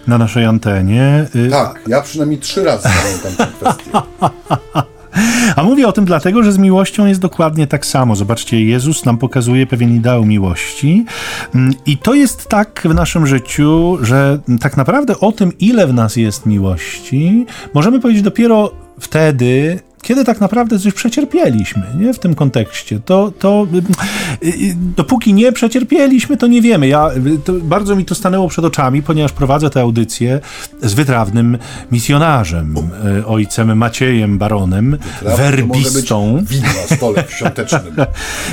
na naszej antenie. Y, tak, ja przynajmniej trzy razy pamiętam tę kwestię. A mówię o tym dlatego, że z miłością jest dokładnie tak samo. Zobaczcie, Jezus nam pokazuje pewien ideał miłości. Mm, I to jest tak w naszym życiu, że tak naprawdę o tym, ile w nas jest miłości, możemy powiedzieć dopiero wtedy, kiedy tak naprawdę coś przecierpieliśmy nie? w tym kontekście. To, to y, y, dopóki nie przecierpieliśmy, to nie wiemy. Ja, y, bardzo mi to stanęło przed oczami, ponieważ prowadzę tę audycję z wytrawnym misjonarzem, ojcem Maciejem Baronem, werbistą, na stole świątecznym.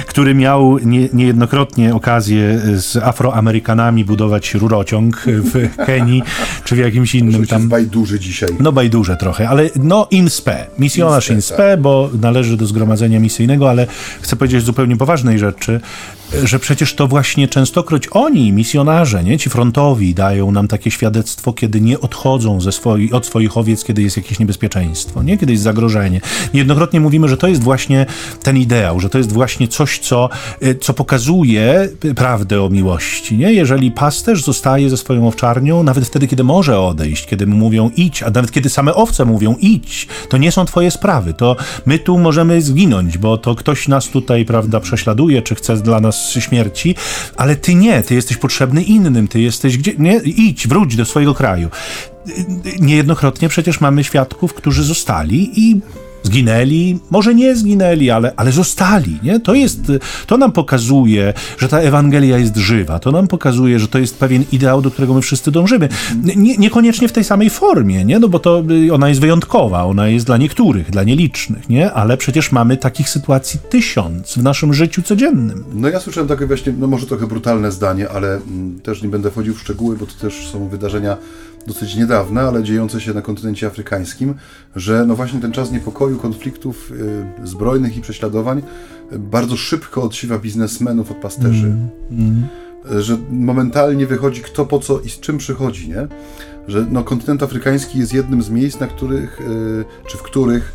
który miał nie, niejednokrotnie okazję z Afroamerykanami budować rurociąg w Kenii, czy w jakimś innym tam... bajduży dzisiaj. No bajduże trochę, ale no in spe, misjonarz in spe, bo należy do zgromadzenia misyjnego, ale chcę powiedzieć zupełnie poważnej rzeczy że przecież to właśnie częstokroć oni, misjonarze, nie, ci frontowi, dają nam takie świadectwo, kiedy nie odchodzą ze swoi, od swoich owiec, kiedy jest jakieś niebezpieczeństwo, nie, kiedy jest zagrożenie. Niejednokrotnie mówimy, że to jest właśnie ten ideał, że to jest właśnie coś, co, y, co pokazuje prawdę o miłości. Nie? Jeżeli pasterz zostaje ze swoją owczarnią, nawet wtedy, kiedy może odejść, kiedy mu mówią idź, a nawet kiedy same owce mówią idź, to nie są twoje sprawy, to my tu możemy zginąć, bo to ktoś nas tutaj, prawda, prześladuje, czy chce dla nas śmierci, ale ty nie, ty jesteś potrzebny innym, ty jesteś gdzie, nie, idź, wróć do swojego kraju. Niejednokrotnie przecież mamy świadków, którzy zostali i zginęli, może nie zginęli, ale, ale zostali. Nie? To, jest, to nam pokazuje, że ta Ewangelia jest żywa. To nam pokazuje, że to jest pewien ideał, do którego my wszyscy dążymy. Nie, niekoniecznie w tej samej formie, nie? No bo to y, ona jest wyjątkowa, ona jest dla niektórych, dla nielicznych, nie? ale przecież mamy takich sytuacji tysiąc w naszym życiu codziennym. No ja słyszałem takie właśnie, no może trochę brutalne zdanie, ale mm, też nie będę wchodził w szczegóły, bo to też są wydarzenia dosyć niedawne, ale dziejące się na kontynencie afrykańskim, że no właśnie ten czas niepokoju, konfliktów y, zbrojnych i prześladowań y, bardzo szybko odsiewa biznesmenów od pasterzy. Mm, mm. Że momentalnie wychodzi kto po co i z czym przychodzi, nie? Że no, kontynent afrykański jest jednym z miejsc, na których, y, czy w których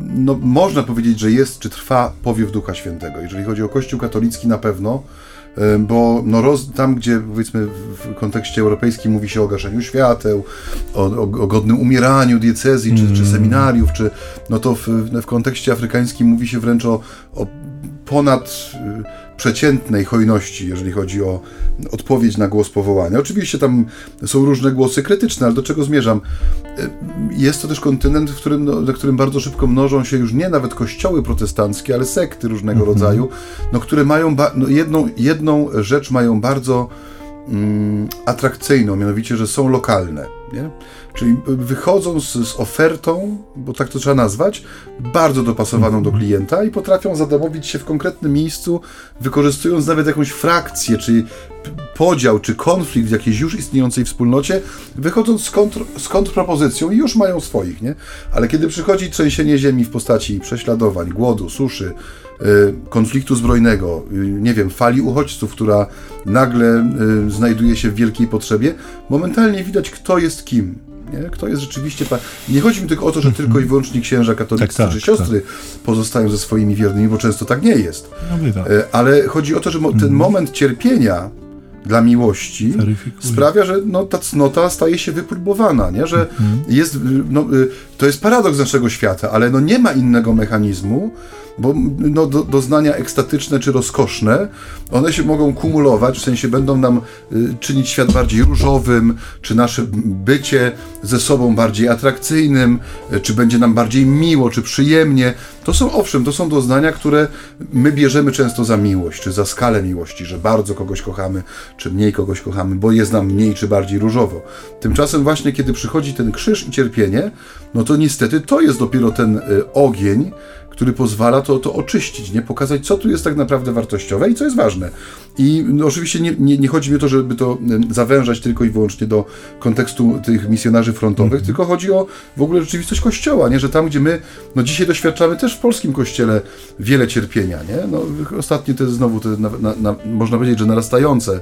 no, można powiedzieć, że jest, czy trwa powiew Ducha Świętego. Jeżeli chodzi o Kościół katolicki na pewno, bo no roz, tam, gdzie powiedzmy w kontekście europejskim mówi się o gaszeniu świateł, o, o, o godnym umieraniu diecezji, czy, mm. czy seminariów, czy, no to w, w kontekście afrykańskim mówi się wręcz o, o ponad y, przeciętnej hojności, jeżeli chodzi o odpowiedź na głos powołania. Oczywiście tam są różne głosy krytyczne, ale do czego zmierzam? Y, jest to też kontynent, w którym, no, na którym bardzo szybko mnożą się już nie nawet kościoły protestanckie, ale sekty różnego mhm. rodzaju, no, które mają no, jedną, jedną rzecz mają bardzo mm, atrakcyjną, mianowicie, że są lokalne. Nie? Czyli wychodzą z, ofertą, bo tak to trzeba nazwać, bardzo dopasowaną do klienta i potrafią zadomowić się w konkretnym miejscu, wykorzystując nawet jakąś frakcję, czy podział, czy konflikt w jakiejś już istniejącej wspólnocie, wychodząc z, kontr, z kontrpropozycją i już mają swoich, nie? Ale kiedy przychodzi trzęsienie ziemi w postaci prześladowań, głodu, suszy, y, konfliktu zbrojnego, y, nie wiem, fali uchodźców, która nagle y, znajduje się w wielkiej potrzebie, momentalnie widać, kto jest kim nie? Kto jest rzeczywiście. Nie chodzi mi tylko o to, że tylko i wyłącznie księża katoliccy tak, tak, czy siostry tak. pozostają ze swoimi wiernymi, bo często tak nie jest. No, e, Ale chodzi o to, że ten mhm. moment cierpienia dla miłości sprawia, że no, ta cnota staje się wypróbowana, nie? że mhm. jest, no, y, to jest paradoks naszego świata, ale no nie ma innego mechanizmu, bo no, do, doznania ekstatyczne czy rozkoszne, one się mogą kumulować, w sensie będą nam y, czynić świat bardziej różowym, czy nasze bycie ze sobą bardziej atrakcyjnym, y, czy będzie nam bardziej miło, czy przyjemnie. To są owszem, to są doznania, które my bierzemy często za miłość, czy za skalę miłości, że bardzo kogoś kochamy, czy mniej kogoś kochamy, bo jest nam mniej czy bardziej różowo. Tymczasem właśnie, kiedy przychodzi ten krzyż i cierpienie, no to niestety to jest dopiero ten y, ogień, który pozwala to, to oczyścić, nie pokazać, co tu jest tak naprawdę wartościowe i co jest ważne. I no, oczywiście nie, nie, nie, chodzi mi o to, żeby to zawężać tylko i wyłącznie do kontekstu tych misjonarzy frontowych, mm -hmm. tylko chodzi o w ogóle rzeczywistość Kościoła, nie? że tam, gdzie my no, dzisiaj doświadczamy też w polskim Kościele wiele cierpienia. Nie? No, ostatnio to jest znowu te, na, na, na, można powiedzieć, że narastające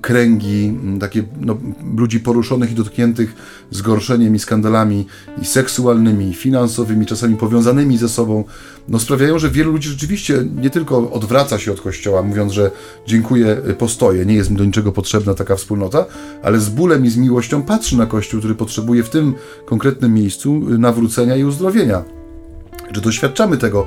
kręgi takie no, ludzi poruszonych i dotkniętych zgorszeniem i skandalami i seksualnymi, i finansowymi, czasami powiązanymi ze sobą, no sprawiają, że wielu ludzi rzeczywiście nie tylko odwraca się od Kościoła, mówiąc, że dziękuję, y, postoję, nie jest mi do niczego potrzebna taka wspólnota, ale z bólem i z miłością patrzy na Kościół, który potrzebuje w tym konkretnym miejscu y, nawrócenia i uzdrowienia. Że doświadczamy tego, y,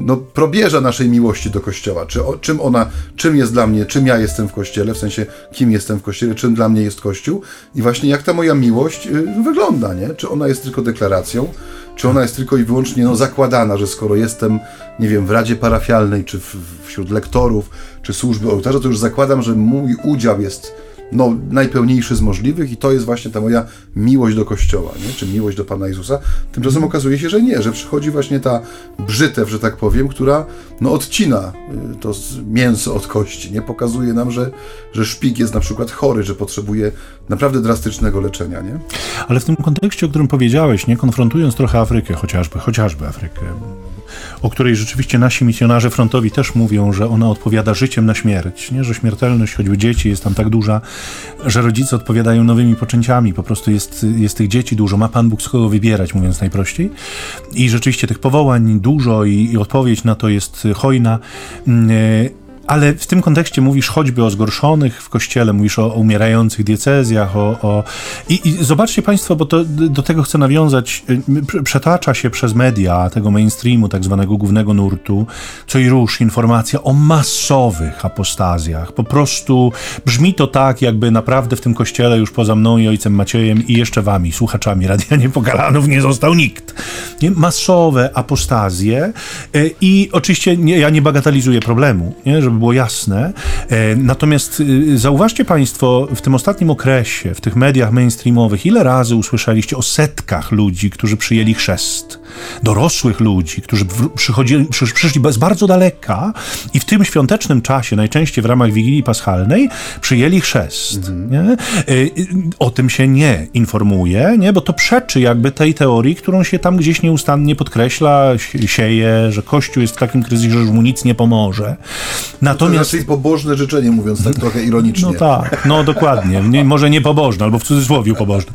no, probierza naszej miłości do Kościoła. Czy, o, czym ona, czym jest dla mnie, czym ja jestem w Kościele, w sensie kim jestem w Kościele, czym dla mnie jest Kościół i właśnie jak ta moja miłość wygląda, nie? Czy ona jest tylko deklaracją, czy ona jest tylko i wyłącznie no, zakładana, że skoro jestem, nie wiem, w Radzie Parafialnej, czy w, wśród lektorów, czy służby ołtarza, to już zakładam, że mój udział jest no, najpełniejszy z możliwych i to jest właśnie ta moja miłość do Kościoła, nie? czy miłość do Pana Jezusa. Tymczasem okazuje się, że nie, że przychodzi właśnie ta brzytew, że tak powiem, która no, odcina y, to mięso od kości, nie pokazuje nam, że, że szpik jest na przykład chory, że potrzebuje naprawdę drastycznego leczenia. Nie? Ale w tym kontekście, o którym powiedziałeś, nie konfrontując trochę Afrykę, chociażby, chociażby Afrykę, o której rzeczywiście nasi misjonarze frontowi też mówią, że ona odpowiada życiem na śmierć, nie? że śmiertelność choćby dzieci jest tam tak duża, że rodzice odpowiadają nowymi poczęciami, po prostu jest, jest tych dzieci dużo, ma Pan Bóg z kogo wybierać, mówiąc najprościej. I rzeczywiście tych powołań dużo i, i odpowiedź na to jest hojna. Ale w tym kontekście mówisz choćby o zgorszonych w kościele, mówisz o, o umierających diecezjach, o, o... I, I, zobaczcie Państwo, bo to, do tego chcę nawiązać, y, przetacza się przez media tego mainstreamu, tak zwanego głównego nurtu, co i rusz informacja o masowych apostazjach. Po prostu brzmi to tak, jakby naprawdę w tym kościele już poza mną i ojcem Maciejem i jeszcze wami, słuchaczami Radia Niepokalanów, nie został nikt. Nie? Masowe apostazje y, i oczywiście nie, ja nie bagatelizuję problemu, nie? żeby było jasne. E, natomiast y, zauważcie Państwo, w tym ostatnim okresie, w tych mediach mainstreamowych, ile razy usłyszeliście o setkach ludzi, którzy przyjęli chrzest? Dorosłych ludzi, którzy przychodzili, przyszli z bardzo daleka i w tym świątecznym czasie, najczęściej w ramach Wigilii Paschalnej, przyjęli chrzest. Mhm. E, o tym się nie informuje, nie? bo to przeczy jakby tej teorii, którą się tam gdzieś nieustannie podkreśla, sieje, że Kościół jest w takim kryzysie, że mu nic nie pomoże. Natomiast... To jest pobożne życzenie, mówiąc tak trochę ironicznie. No tak, no dokładnie. Nie, może nie pobożne, albo w cudzysłowie pobożne.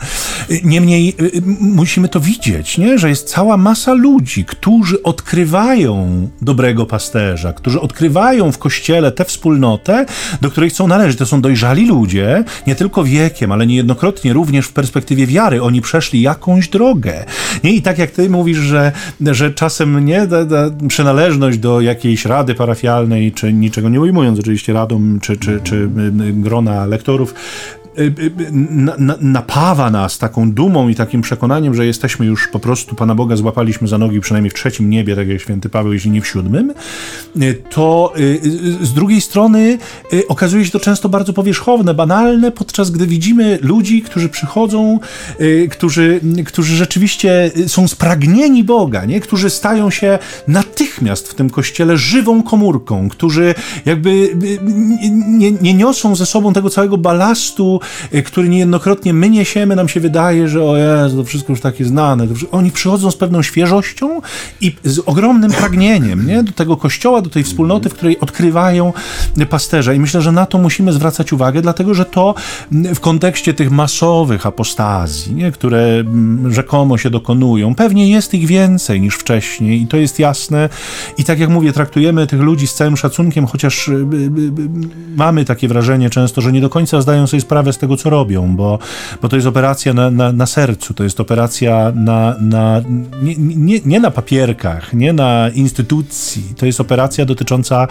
Niemniej y, y, musimy to widzieć, nie? że jest cała masa ludzi, którzy odkrywają dobrego pasterza, którzy odkrywają w kościele tę wspólnotę, do której chcą należeć. To są dojrzali ludzie, nie tylko wiekiem, ale niejednokrotnie również w perspektywie wiary. Oni przeszli jakąś drogę. Nie? I tak jak ty mówisz, że, że czasem nie da, da przynależność do jakiejś rady parafialnej, czy niczego nie ujmując oczywiście radom, czy, czy, czy grona lektorów, Y, y, y, napawa nas taką dumą i takim przekonaniem, że jesteśmy już po prostu Pana Boga złapaliśmy za nogi przynajmniej w trzecim niebie, tak jak święty Paweł, jeśli nie w siódmym, to z drugiej strony okazuje się to często bardzo powierzchowne, banalne, podczas gdy widzimy ludzi, którzy przychodzą, którzy, którzy rzeczywiście są spragnieni Boga, nie? którzy stają się natychmiast w tym kościele żywą komórką, którzy jakby nie, nie niosą ze sobą tego całego balastu Y, który niejednokrotnie my niesiemy, nam się wydaje, że o Jezu, to wszystko już takie znane. Oni przychodzą z pewną świeżością i z ogromnym pragnieniem nie? do tego kościoła, do tej wspólnoty, w której odkrywają pasterza. I myślę, że na to musimy zwracać uwagę, dlatego że to w kontekście tych masowych apostazji, nie? które mm, rzekomo się dokonują, pewnie jest ich więcej niż wcześniej i to jest jasne. I tak jak mówię, traktujemy tych ludzi z całym szacunkiem, chociaż y, y, mamy takie wrażenie często, że nie do końca zdają sobie sprawę z tego, co robią, bo, bo to jest operacja na, na, na sercu, to jest operacja na, na, nie, nie, nie na papierkach, nie na instytucji, to jest operacja dotycząca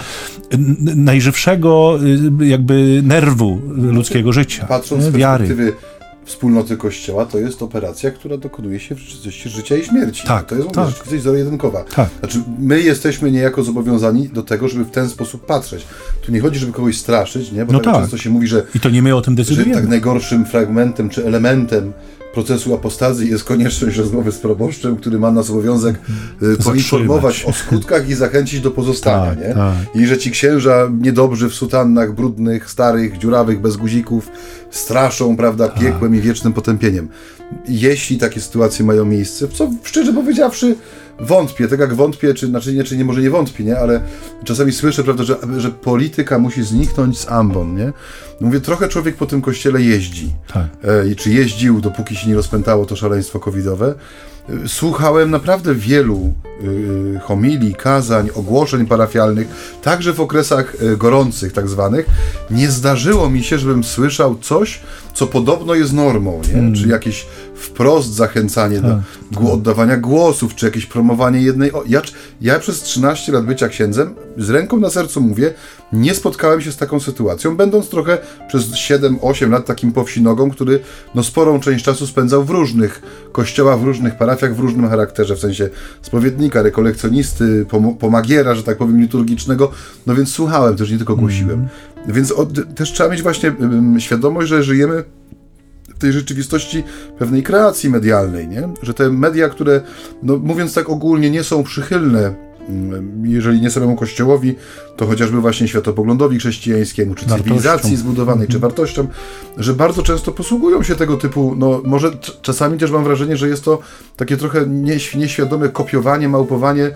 najżywszego y, jakby nerwu ludzkiego życia. Patrząc z wiary. perspektywy wspólnoty Kościoła, to jest operacja, która dokonuje się w rzeczywistości życia i śmierci. Tak, to jest tak. rzeczywistość zero-jedynkowa. Tak. Znaczy, my jesteśmy niejako zobowiązani do tego, żeby w ten sposób patrzeć. Tu nie chodzi, żeby kogoś straszyć, nie? bo No tak, tak. często się mówi, że, I to nie my o tym że decydujemy. tak najgorszym fragmentem czy elementem procesu apostazji jest konieczność rozmowy z proboszczem, który ma nas obowiązek y, poinformować o skutkach i zachęcić do pozostania. Tak, nie? tak. I że ci księża niedobrzy w sutannach, brudnych, starych, dziurawych, bez guzików straszą, prawda, Tak. piekłem i wiecznym potępieniem. Jeśli takie sytuacje mają miejsce, co szczerze powiedziawszy wątpię, tak jak wątpię, czy znaczy nie, czy nie może nie wątpię, nie, ale czasami słyszę, prawda, że, że polityka musi zniknąć z ambon, nie? Mówię, trochę człowiek po tym kościele jeździ. Tak. E, czy jeździł, dopóki się nie rozpętało to szaleństwo covidowe. E, Słuchałem naprawdę wielu y, homilii, kazań, ogłoszeń parafialnych, także w okresach e, gorących tak zwanych. Nie zdarzyło mi się, żebym słyszał coś, co podobno jest normą, nie? czy jakieś wprost zachęcanie do gło- oddawania głosów, czy jakieś promowanie jednej... O, ja, ja przez 13 lat bycia księdzem, z ręką na sercu mówię, nie spotkałem się z taką sytuacją, będąc trochę przez 7-8 lat takim powsinogą, który no, sporą część czasu spędzał w różnych kościołach, w różnych parafiach, w różnym charakterze, w sensie spowiednika, rekolekcjonisty, pom- pomagiera, że tak powiem, liturgicznego, no więc słuchałem, też nie tylko głosiłem. Więc od, też trzeba mieć właśnie ym, świadomość, że żyjemy tej rzeczywistości pewnej kreacji medialnej, nie? że te media, które, no, mówiąc tak ogólnie, nie są przychylne, mm, jeżeli nie samemu Kościołowi, to chociażby właśnie światopoglądowi chrześcijańskiemu, czy Wartościom. cywilizacji zbudowanej, czy wartościom, że bardzo często posługują się tego typu, no może czasami też mam wrażenie, że jest to takie trochę nieś- nieświadome kopiowanie, małpowanie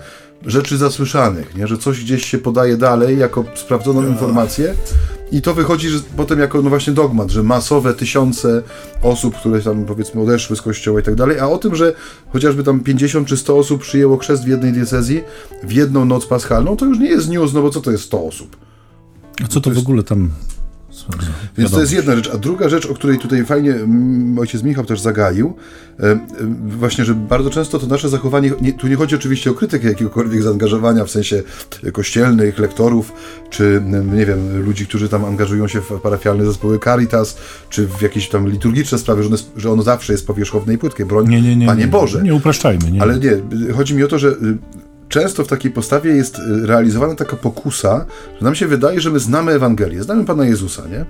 rzeczy zasłyszanych, nie? że coś gdzieś się podaje dalej jako sprawdzoną informację i to wychodzi że potem jako no właśnie dogmat, że masowe tysiące osób, które tam powiedzmy odeszły z kościoła i tak dalej, a o tym, że chociażby tam 50 czy 100 osób przyjęło chrzest w jednej diecezji w jedną noc paschalną, to już nie jest news, no bo co to jest 100 osób? A co to w ogóle tam... Więc to jest jedna rzecz. A druga rzecz, o której tutaj fajnie ojciec Michał też zagaił, właśnie, że bardzo często to nasze zachowanie, nie, tu nie chodzi oczywiście o krytykę jakiegokolwiek zaangażowania w sensie kościelnych, lektorów, czy nie wiem, ludzi, którzy tam angażują się w parafialne zespoły Caritas, czy w jakieś tam liturgiczne sprawy, że ono, że ono zawsze jest powierzchowne i płytkie. Broń, Nie, nie, nie. Panie nie, Boże. Nie upraszczajmy. Nie. Ale nie, chodzi mi o to, że y, często w takiej postawie jest y, realizowana taka pokusa, że nam się wydaje, że my znamy Ewangelię, znamy Pana Jezusa, nie?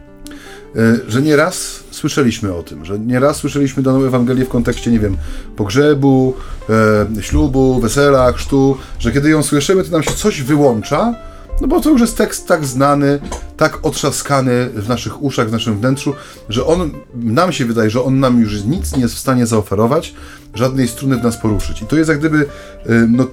Y, Że nieraz słyszeliśmy o tym, że nieraz słyszeliśmy daną Ewangelię w kontekście, nie wiem, pogrzebu, e, ślubu, wesela, chrztu, że kiedy ją słyszymy, to nam się coś wyłącza, no bo to już jest tekst tak znany, tak otrzaskany w naszych uszach, w naszym wnętrzu, że on, nam się wydaje, że on nam już nic nie jest w stanie zaoferować, żadnej struny w nas poruszyć. I to jest jak gdyby, y, no,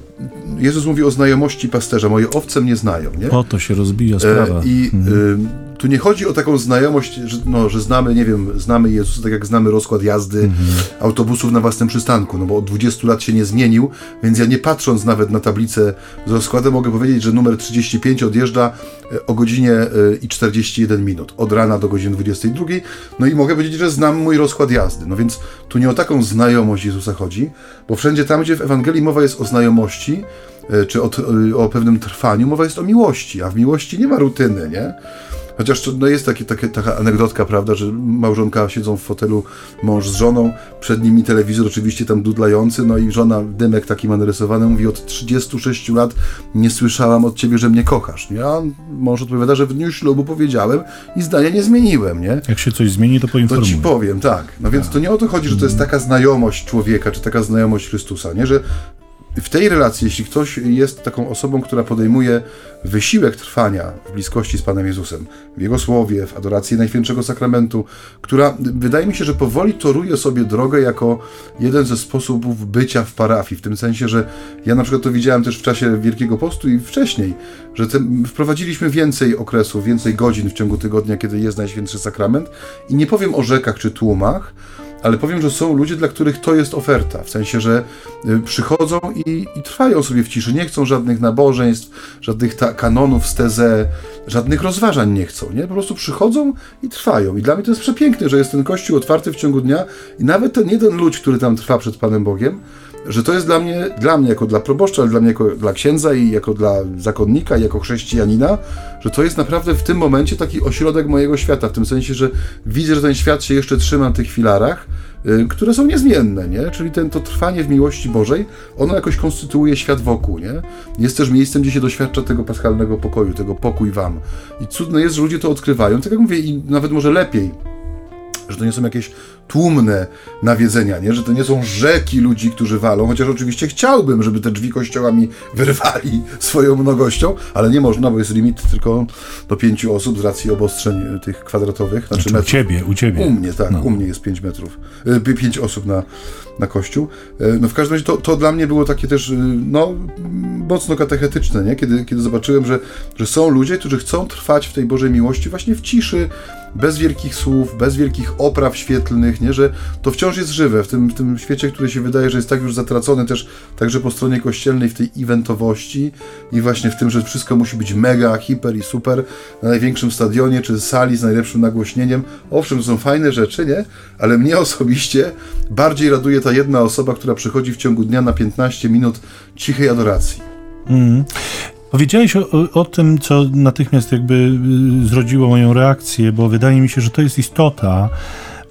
Jezus mówi o znajomości pasterza, moje owce mnie znają, nie? Po to się rozbija sprawa. E, I y, tu nie chodzi o taką znajomość, że, no, że znamy, nie wiem, znamy Jezusa, tak jak znamy rozkład jazdy autobusów na własnym przystanku, no bo od 20 lat się nie zmienił, więc ja nie patrząc nawet na tablicę z rozkładem mogę powiedzieć, że numer 35 odjeżdża o godzinie e, i 41 minut, od rana do godziny 22, no i mogę powiedzieć, że znam mój rozkład jazdy, no więc tu nie o taką znajomość Jezusa chodzi, bo wszędzie tam, gdzie w Ewangelii mowa jest o znajomości, e, czy o, t- o pewnym trwaniu, mowa jest o miłości, a w miłości nie ma rutyny, nie? Chociaż to, no jest takie, takie, taka anegdotka, prawda, że małżonka siedzą w fotelu, mąż z żoną, przed nimi telewizor oczywiście tam dudlający, no i żona, dymek taki narysowany, mówi od 36 lat nie słyszałam od ciebie, że mnie kochasz, nie? A mąż odpowiada, że w dniu ślubu powiedziałem i zdania nie zmieniłem, nie? Jak się coś zmieni, to To poinformuję. ci powiem, tak. No więc to nie o to chodzi, że to jest taka znajomość człowieka, czy taka znajomość Chrystusa, nie? Że w tej relacji, jeśli ktoś jest taką osobą, która podejmuje wysiłek trwania w bliskości z Panem Jezusem, w Jego Słowie, w adoracji Najświętszego Sakramentu, która wydaje mi się, że powoli toruje sobie drogę jako jeden ze sposobów bycia w parafii, w tym sensie, że ja na przykład to widziałem też w czasie Wielkiego Postu i wcześniej, że te, wprowadziliśmy więcej okresów, więcej godzin w ciągu tygodnia, kiedy jest Najświętszy Sakrament i nie powiem o rzekach czy tłumach, ale powiem, że są ludzie, dla których to jest oferta. W sensie, że y, przychodzą i, i trwają sobie w ciszy. Nie chcą żadnych nabożeństw, żadnych ta, kanonów z tezę, żadnych rozważań nie chcą. Nie? Po prostu przychodzą i trwają. I dla mnie to jest przepiękne, że jest ten kościół otwarty w ciągu dnia i nawet ten jeden ludź, który tam trwa przed Panem Bogiem, że to jest dla mnie, dla mnie jako dla proboszcza, ale dla mnie jako dla księdza i jako dla zakonnika, i jako chrześcijanina, że to jest naprawdę w tym momencie taki ośrodek mojego świata, w tym sensie, że widzę, że ten świat się jeszcze trzyma na tych filarach, y, które są niezmienne, nie? Czyli ten, to trwanie w miłości Bożej, ono jakoś konstytuuje świat wokół, nie? Jest też miejscem, gdzie się doświadcza tego paschalnego pokoju, tego pokój wam. I cudne jest, że ludzie to odkrywają, tak jak mówię, i nawet może lepiej, że to nie są jakieś tłumne nawiedzenia, nie? że to nie są rzeki ludzi, którzy walą, chociaż oczywiście chciałbym, żeby te drzwi kościoła mi wyrwali swoją mnogością, ale nie można, bo jest limit tylko do pięciu osób z racji obostrzeń tych kwadratowych. Znaczy, znaczy u ciebie, u ciebie. U mnie, tak, no. u mnie jest pięć metrów, y, pięć osób na, na kościół. Y, no w każdym razie to, to dla mnie było takie też, no, mocno katechetyczne, nie? Kiedy, kiedy zobaczyłem, że, że są ludzie, którzy chcą trwać w tej Bożej miłości właśnie w ciszy, bez wielkich słów, bez wielkich opraw świetlnych, nie? że to wciąż jest żywe w tym, w tym świecie, który się wydaje, że jest tak już zatracony też także po stronie kościelnej w tej eventowości i właśnie w tym, że wszystko musi być mega, hiper i super na największym stadionie czy sali z najlepszym nagłośnieniem. Owszem, są fajne rzeczy, nie? Ale mnie osobiście bardziej raduje ta jedna osoba, która przychodzi w ciągu dnia na 15 minut cichej adoracji. Mm. Powiedziałeś o, o, tym, co natychmiast jakby y, zrodziło moją reakcję, bo wydaje mi się, że to jest istota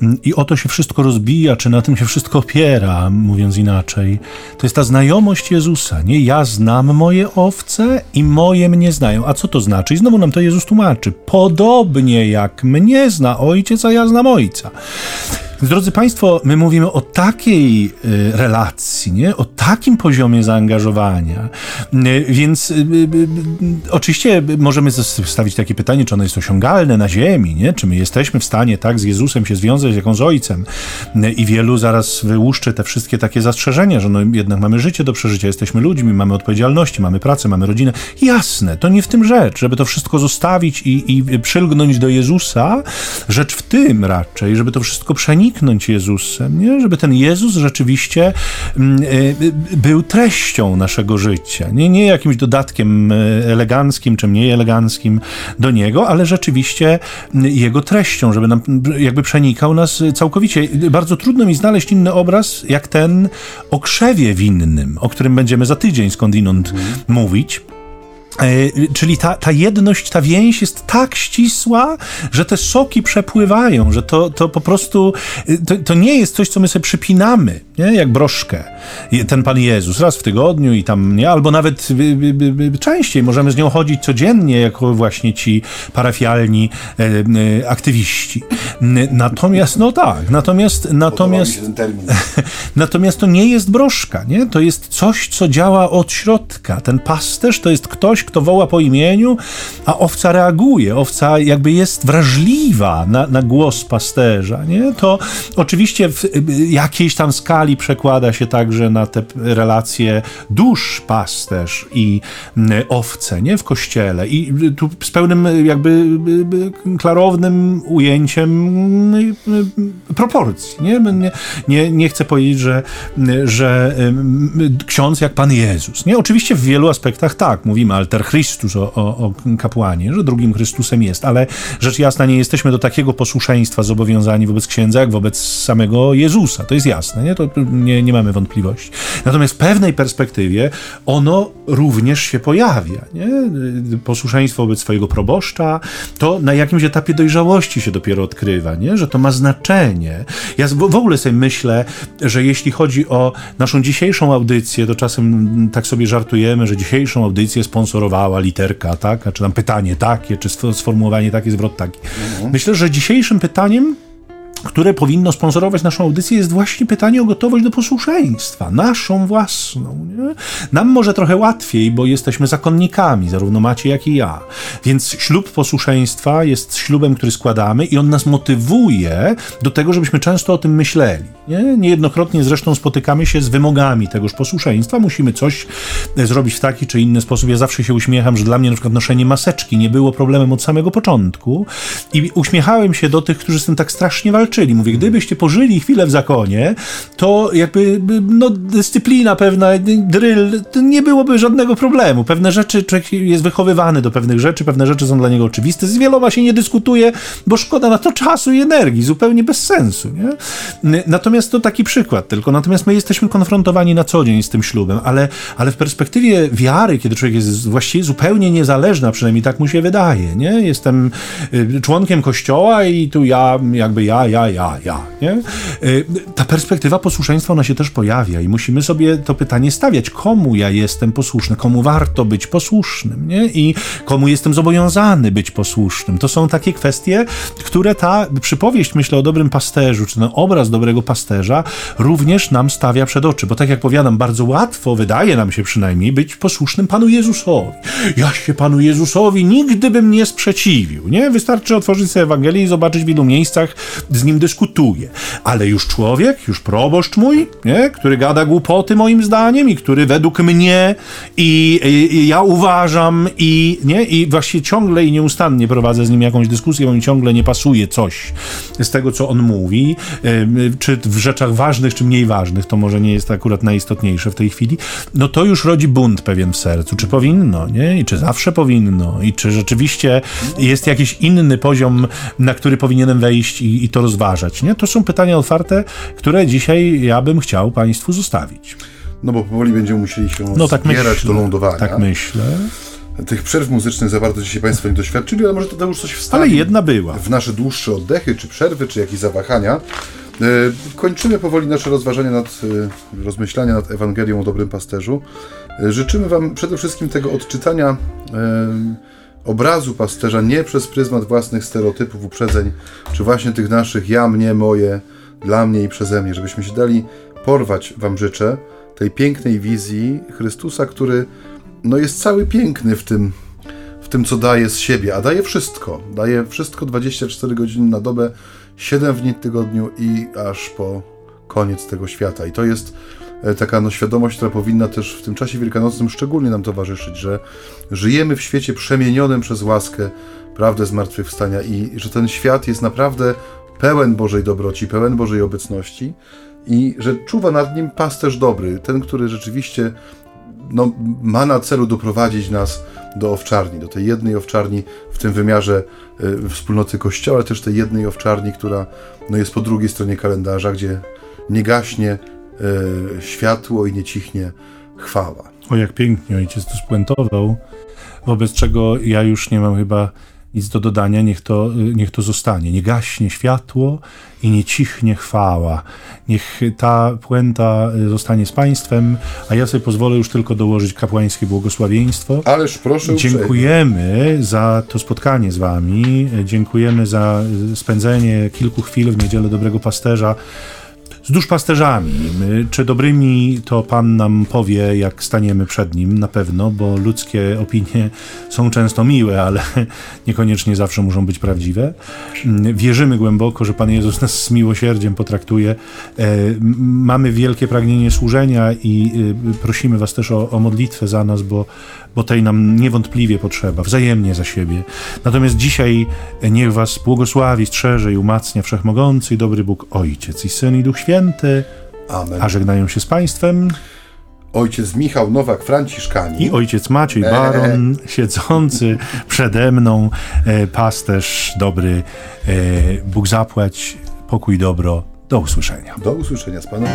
mm, i o to się wszystko rozbija, czy na tym się wszystko opiera, mówiąc inaczej. To jest ta znajomość Jezusa, nie? Ja znam moje owce i moje mnie znają. A co to znaczy? I znowu nam to Jezus tłumaczy. Podobnie jak mnie zna ojciec, a ja znam ojca. Drodzy Państwo, my mówimy o takiej y, relacji, nie? o takim poziomie zaangażowania, y, więc y, oczywiście możemy stawić takie pytanie, czy ono jest osiągalne na ziemi, nie? czy my jesteśmy w stanie tak z Jezusem się związać, jak on z Ojcem. I wielu zaraz wyłuszczy te wszystkie takie zastrzeżenia, że no jednak mamy życie do przeżycia, jesteśmy ludźmi, mamy odpowiedzialności, mamy pracę, mamy rodzinę. Jasne, to nie w tym rzecz, żeby to wszystko zostawić i, i przylgnąć do Jezusa, rzecz w tym raczej, żeby to wszystko przeniknąć przeniknąć Jezusem, nie? żeby ten Jezus rzeczywiście mm, e, był treścią naszego życia. Nie, nie jakimś dodatkiem e, eleganckim czy mniej eleganckim do niego, ale rzeczywiście mm, jego treścią, żeby nam jakby przenikał nas całkowicie. Bardzo trudno mi znaleźć inny obraz, jak ten o krzewie winnym, o którym będziemy za tydzień skądinąd mm. mówić. E, czyli ta, ta jedność, ta więź jest tak ścisła, że te soki przepływają, że to, to po prostu e, to, to nie jest coś, co my sobie przypinamy, nie? jak broszkę. Ten Pan Jezus raz w tygodniu i tam, nie? albo nawet częściej możemy z nią chodzić codziennie, jako właśnie ci parafialni e, aktywiści. Natomiast, no tak, natomiast, natomiast, natomiast to nie jest broszka, nie? to jest coś, co działa od środka. Ten pasterz to jest ktoś, kto woła po imieniu, a owca reaguje. Owca jakby jest wrażliwa na, na głos pasterza. Nie? To oczywiście w jakiejś tam skali przekłada się także na te relacje dusz pasterz i owce nie? w kościele. I tu z pełnym jakby klarownym ujęciem proporcji. Nie, nie, nie, chcę powiedzieć, że, że ksiądz jak Pan Jezus. Nie? Oczywiście w wielu aspektach tak, mówimy, alter Christus, o, o, o kapłanie, że drugim Chrystusem jest, ale rzecz jasna nie jesteśmy do takiego posłuszeństwa zobowiązani wobec księdza, jak wobec samego Jezusa. To jest jasne, nie? To nie, nie mamy wątpliwości. Natomiast w pewnej perspektywie ono również się pojawia, nie? Posłuszeństwo wobec swojego proboszcza, to na jakimś etapie dojrzałości się dopiero odkrywa, nie? Że to ma znaczenie. Ja w, ogóle sobie myślę, że jeśli chodzi o naszą dzisiejszą audycję, to czasem tak sobie żartujemy, że dzisiejszą audycję sponsor wzorowała literka, tak? Czy tam pytanie takie, czy sformułowanie takie, zwrot taki. Mhm. Myślę, że dzisiejszym pytaniem które powinno sponsorować naszą audycję, jest właśnie pytanie o gotowość do posłuszeństwa, naszą własną. Nie? Nam może trochę łatwiej, bo jesteśmy zakonnikami, zarówno Macie, jak i ja. Więc ślub posłuszeństwa jest ślubem, który składamy i on nas motywuje do tego, żebyśmy często o tym myśleli. Nie? Niejednokrotnie zresztą spotykamy się z wymogami tegoż posłuszeństwa. Musimy coś e, zrobić w taki czy inny sposób. Ja zawsze się uśmiecham, że dla mnie na przykład noszenie maseczki nie było problemem od samego początku i uśmiechałem się do tych, którzy z tym tak strasznie walczyli życzyli. Mówię, gdybyście pożyli chwilę w zakonie, to jakby no, dyscyplina pewna, drill, nie byłoby żadnego problemu. Pewne rzeczy, człowiek jest wychowywany do pewnych rzeczy, pewne rzeczy są dla niego oczywiste. Z wieloma się nie dyskutuje, bo szkoda na to czasu i energii, zupełnie bez sensu. Nie? Natomiast to taki przykład tylko. Natomiast my jesteśmy konfrontowani na co dzień z tym ślubem, ale, ale w perspektywie wiary, kiedy człowiek jest właściwie zupełnie niezależny, a przynajmniej tak mu się wydaje, nie? Jestem y, członkiem kościoła i tu ja, jakby ja, ja, ja, ja, nie? Y, ta perspektywa posłuszeństwa, ona się też pojawia i musimy sobie to pytanie stawiać, komu ja jestem posłuszny, komu warto być posłusznym, nie? I komu jestem zobowiązany być posłusznym. To są takie kwestie, które ta przypowieść, myślę o dobrym pasterzu, czy ten obraz dobrego pasterza również nam stawia przed oczy, bo tak jak powiadam, bardzo łatwo, wydaje nam się przynajmniej, być posłusznym Panu Jezusowi. Ja się Panu Jezusowi nigdy bym nie sprzeciwił, nie? Wystarczy otworzyć sobie Ewangelię i zobaczyć w ilu miejscach z nim dyskutuje. Ale już człowiek, już proboszcz mój, nie? który gada głupoty moim zdaniem i który według mnie i, i, i ja uważam i, nie? I właśnie ciągle i nieustannie prowadzę z nim jakąś dyskusję, bo mi ciągle nie pasuje coś z tego, co on mówi, czy w rzeczach ważnych, czy mniej ważnych, to może nie jest akurat najistotniejsze w tej chwili, no to już rodzi bunt pewien w sercu. Czy powinno, nie? I czy zawsze powinno? I czy rzeczywiście jest jakiś inny poziom, na który powinienem wejść i, i to rozważać, nie? To są pytania otwarte, które dzisiaj ja bym chciał Państwu zostawić. No bo powoli będziemy musieli się no, tak zbierać myślę, do lądowania. Tak myślę. Tych przerw muzycznych za bardzo dzisiaj Państwo nie doświadczyli, ale może to już coś wstawi. Ale jedna była. W nasze dłuższe oddechy, czy przerwy, czy jakieś zawahania. E, kończymy powoli nasze rozważania nad, e, rozmyślania nad Ewangelią o Dobrym Pasterzu. E, życzymy Wam przede wszystkim tego odczytania obrazu pasterza nie przez pryzmat własnych stereotypów, uprzedzeń, czy właśnie tych naszych ja, mnie, moje, dla mnie i przeze mnie, żebyśmy się dali porwać, Wam życzę, tej pięknej wizji Chrystusa, który no, jest cały piękny w tym, w tym, co daje z siebie, a daje wszystko. Daje wszystko 24 godziny na dobę, 7 dni w tygodniu i aż po koniec tego świata. I to jest taka no, świadomość, która powinna też w tym czasie wielkanocnym szczególnie nam towarzyszyć, że żyjemy w świecie przemienionym przez łaskę, prawdę zmartwychwstania i że ten świat jest naprawdę pełen Bożej dobroci, pełen Bożej obecności i że czuwa nad nim pasterz dobry, ten, który rzeczywiście no, ma na celu doprowadzić nas do owczarni, do tej jednej owczarni w tym wymiarze y, wspólnoty Kościoła, ale też tej jednej owczarni, która no, jest po drugiej stronie kalendarza, gdzie nie gaśnie y, światło i nie cichnie chwała. O, jak pięknie ojciec to spuentował, wobec czego ja już nie mam chyba nic do dodania, niech to, niech to zostanie. Nie gaśnie światło i nie cichnie chwała. Niech ta puenta zostanie z Państwem, a ja sobie pozwolę już tylko dołożyć kapłańskie błogosławieństwo. Ależ proszę Dziękujemy za to spotkanie z Wami. Dziękujemy za spędzenie kilku chwil w Niedzielę Dobrego Pasterza z duszpasterzami. Czy dobrymi, to Pan nam powie, jak staniemy przed Nim, na pewno, bo ludzkie opinie są często miłe, ale niekoniecznie zawsze muszą być prawdziwe. Wierzymy głęboko, że Pan Jezus nas z miłosierdziem potraktuje. E, mamy wielkie pragnienie służenia i e, prosimy Was też o, o modlitwę za nas, bo, bo tej nam niewątpliwie potrzeba, wzajemnie za siebie. Natomiast dzisiaj niech Was błogosławi, strzeże i umacnia Wszechmogący i dobry Bóg Ojciec i Syn i Duch Święty Święty. Amen. A żegnają się z Państwem ojciec Michał Nowak, Franciszkanin. I ojciec Maciej Baron, siedzący przede mną, e, pasterz dobry, e, Bóg zapłać, pokój dobro. Do usłyszenia. Do usłyszenia z Panem.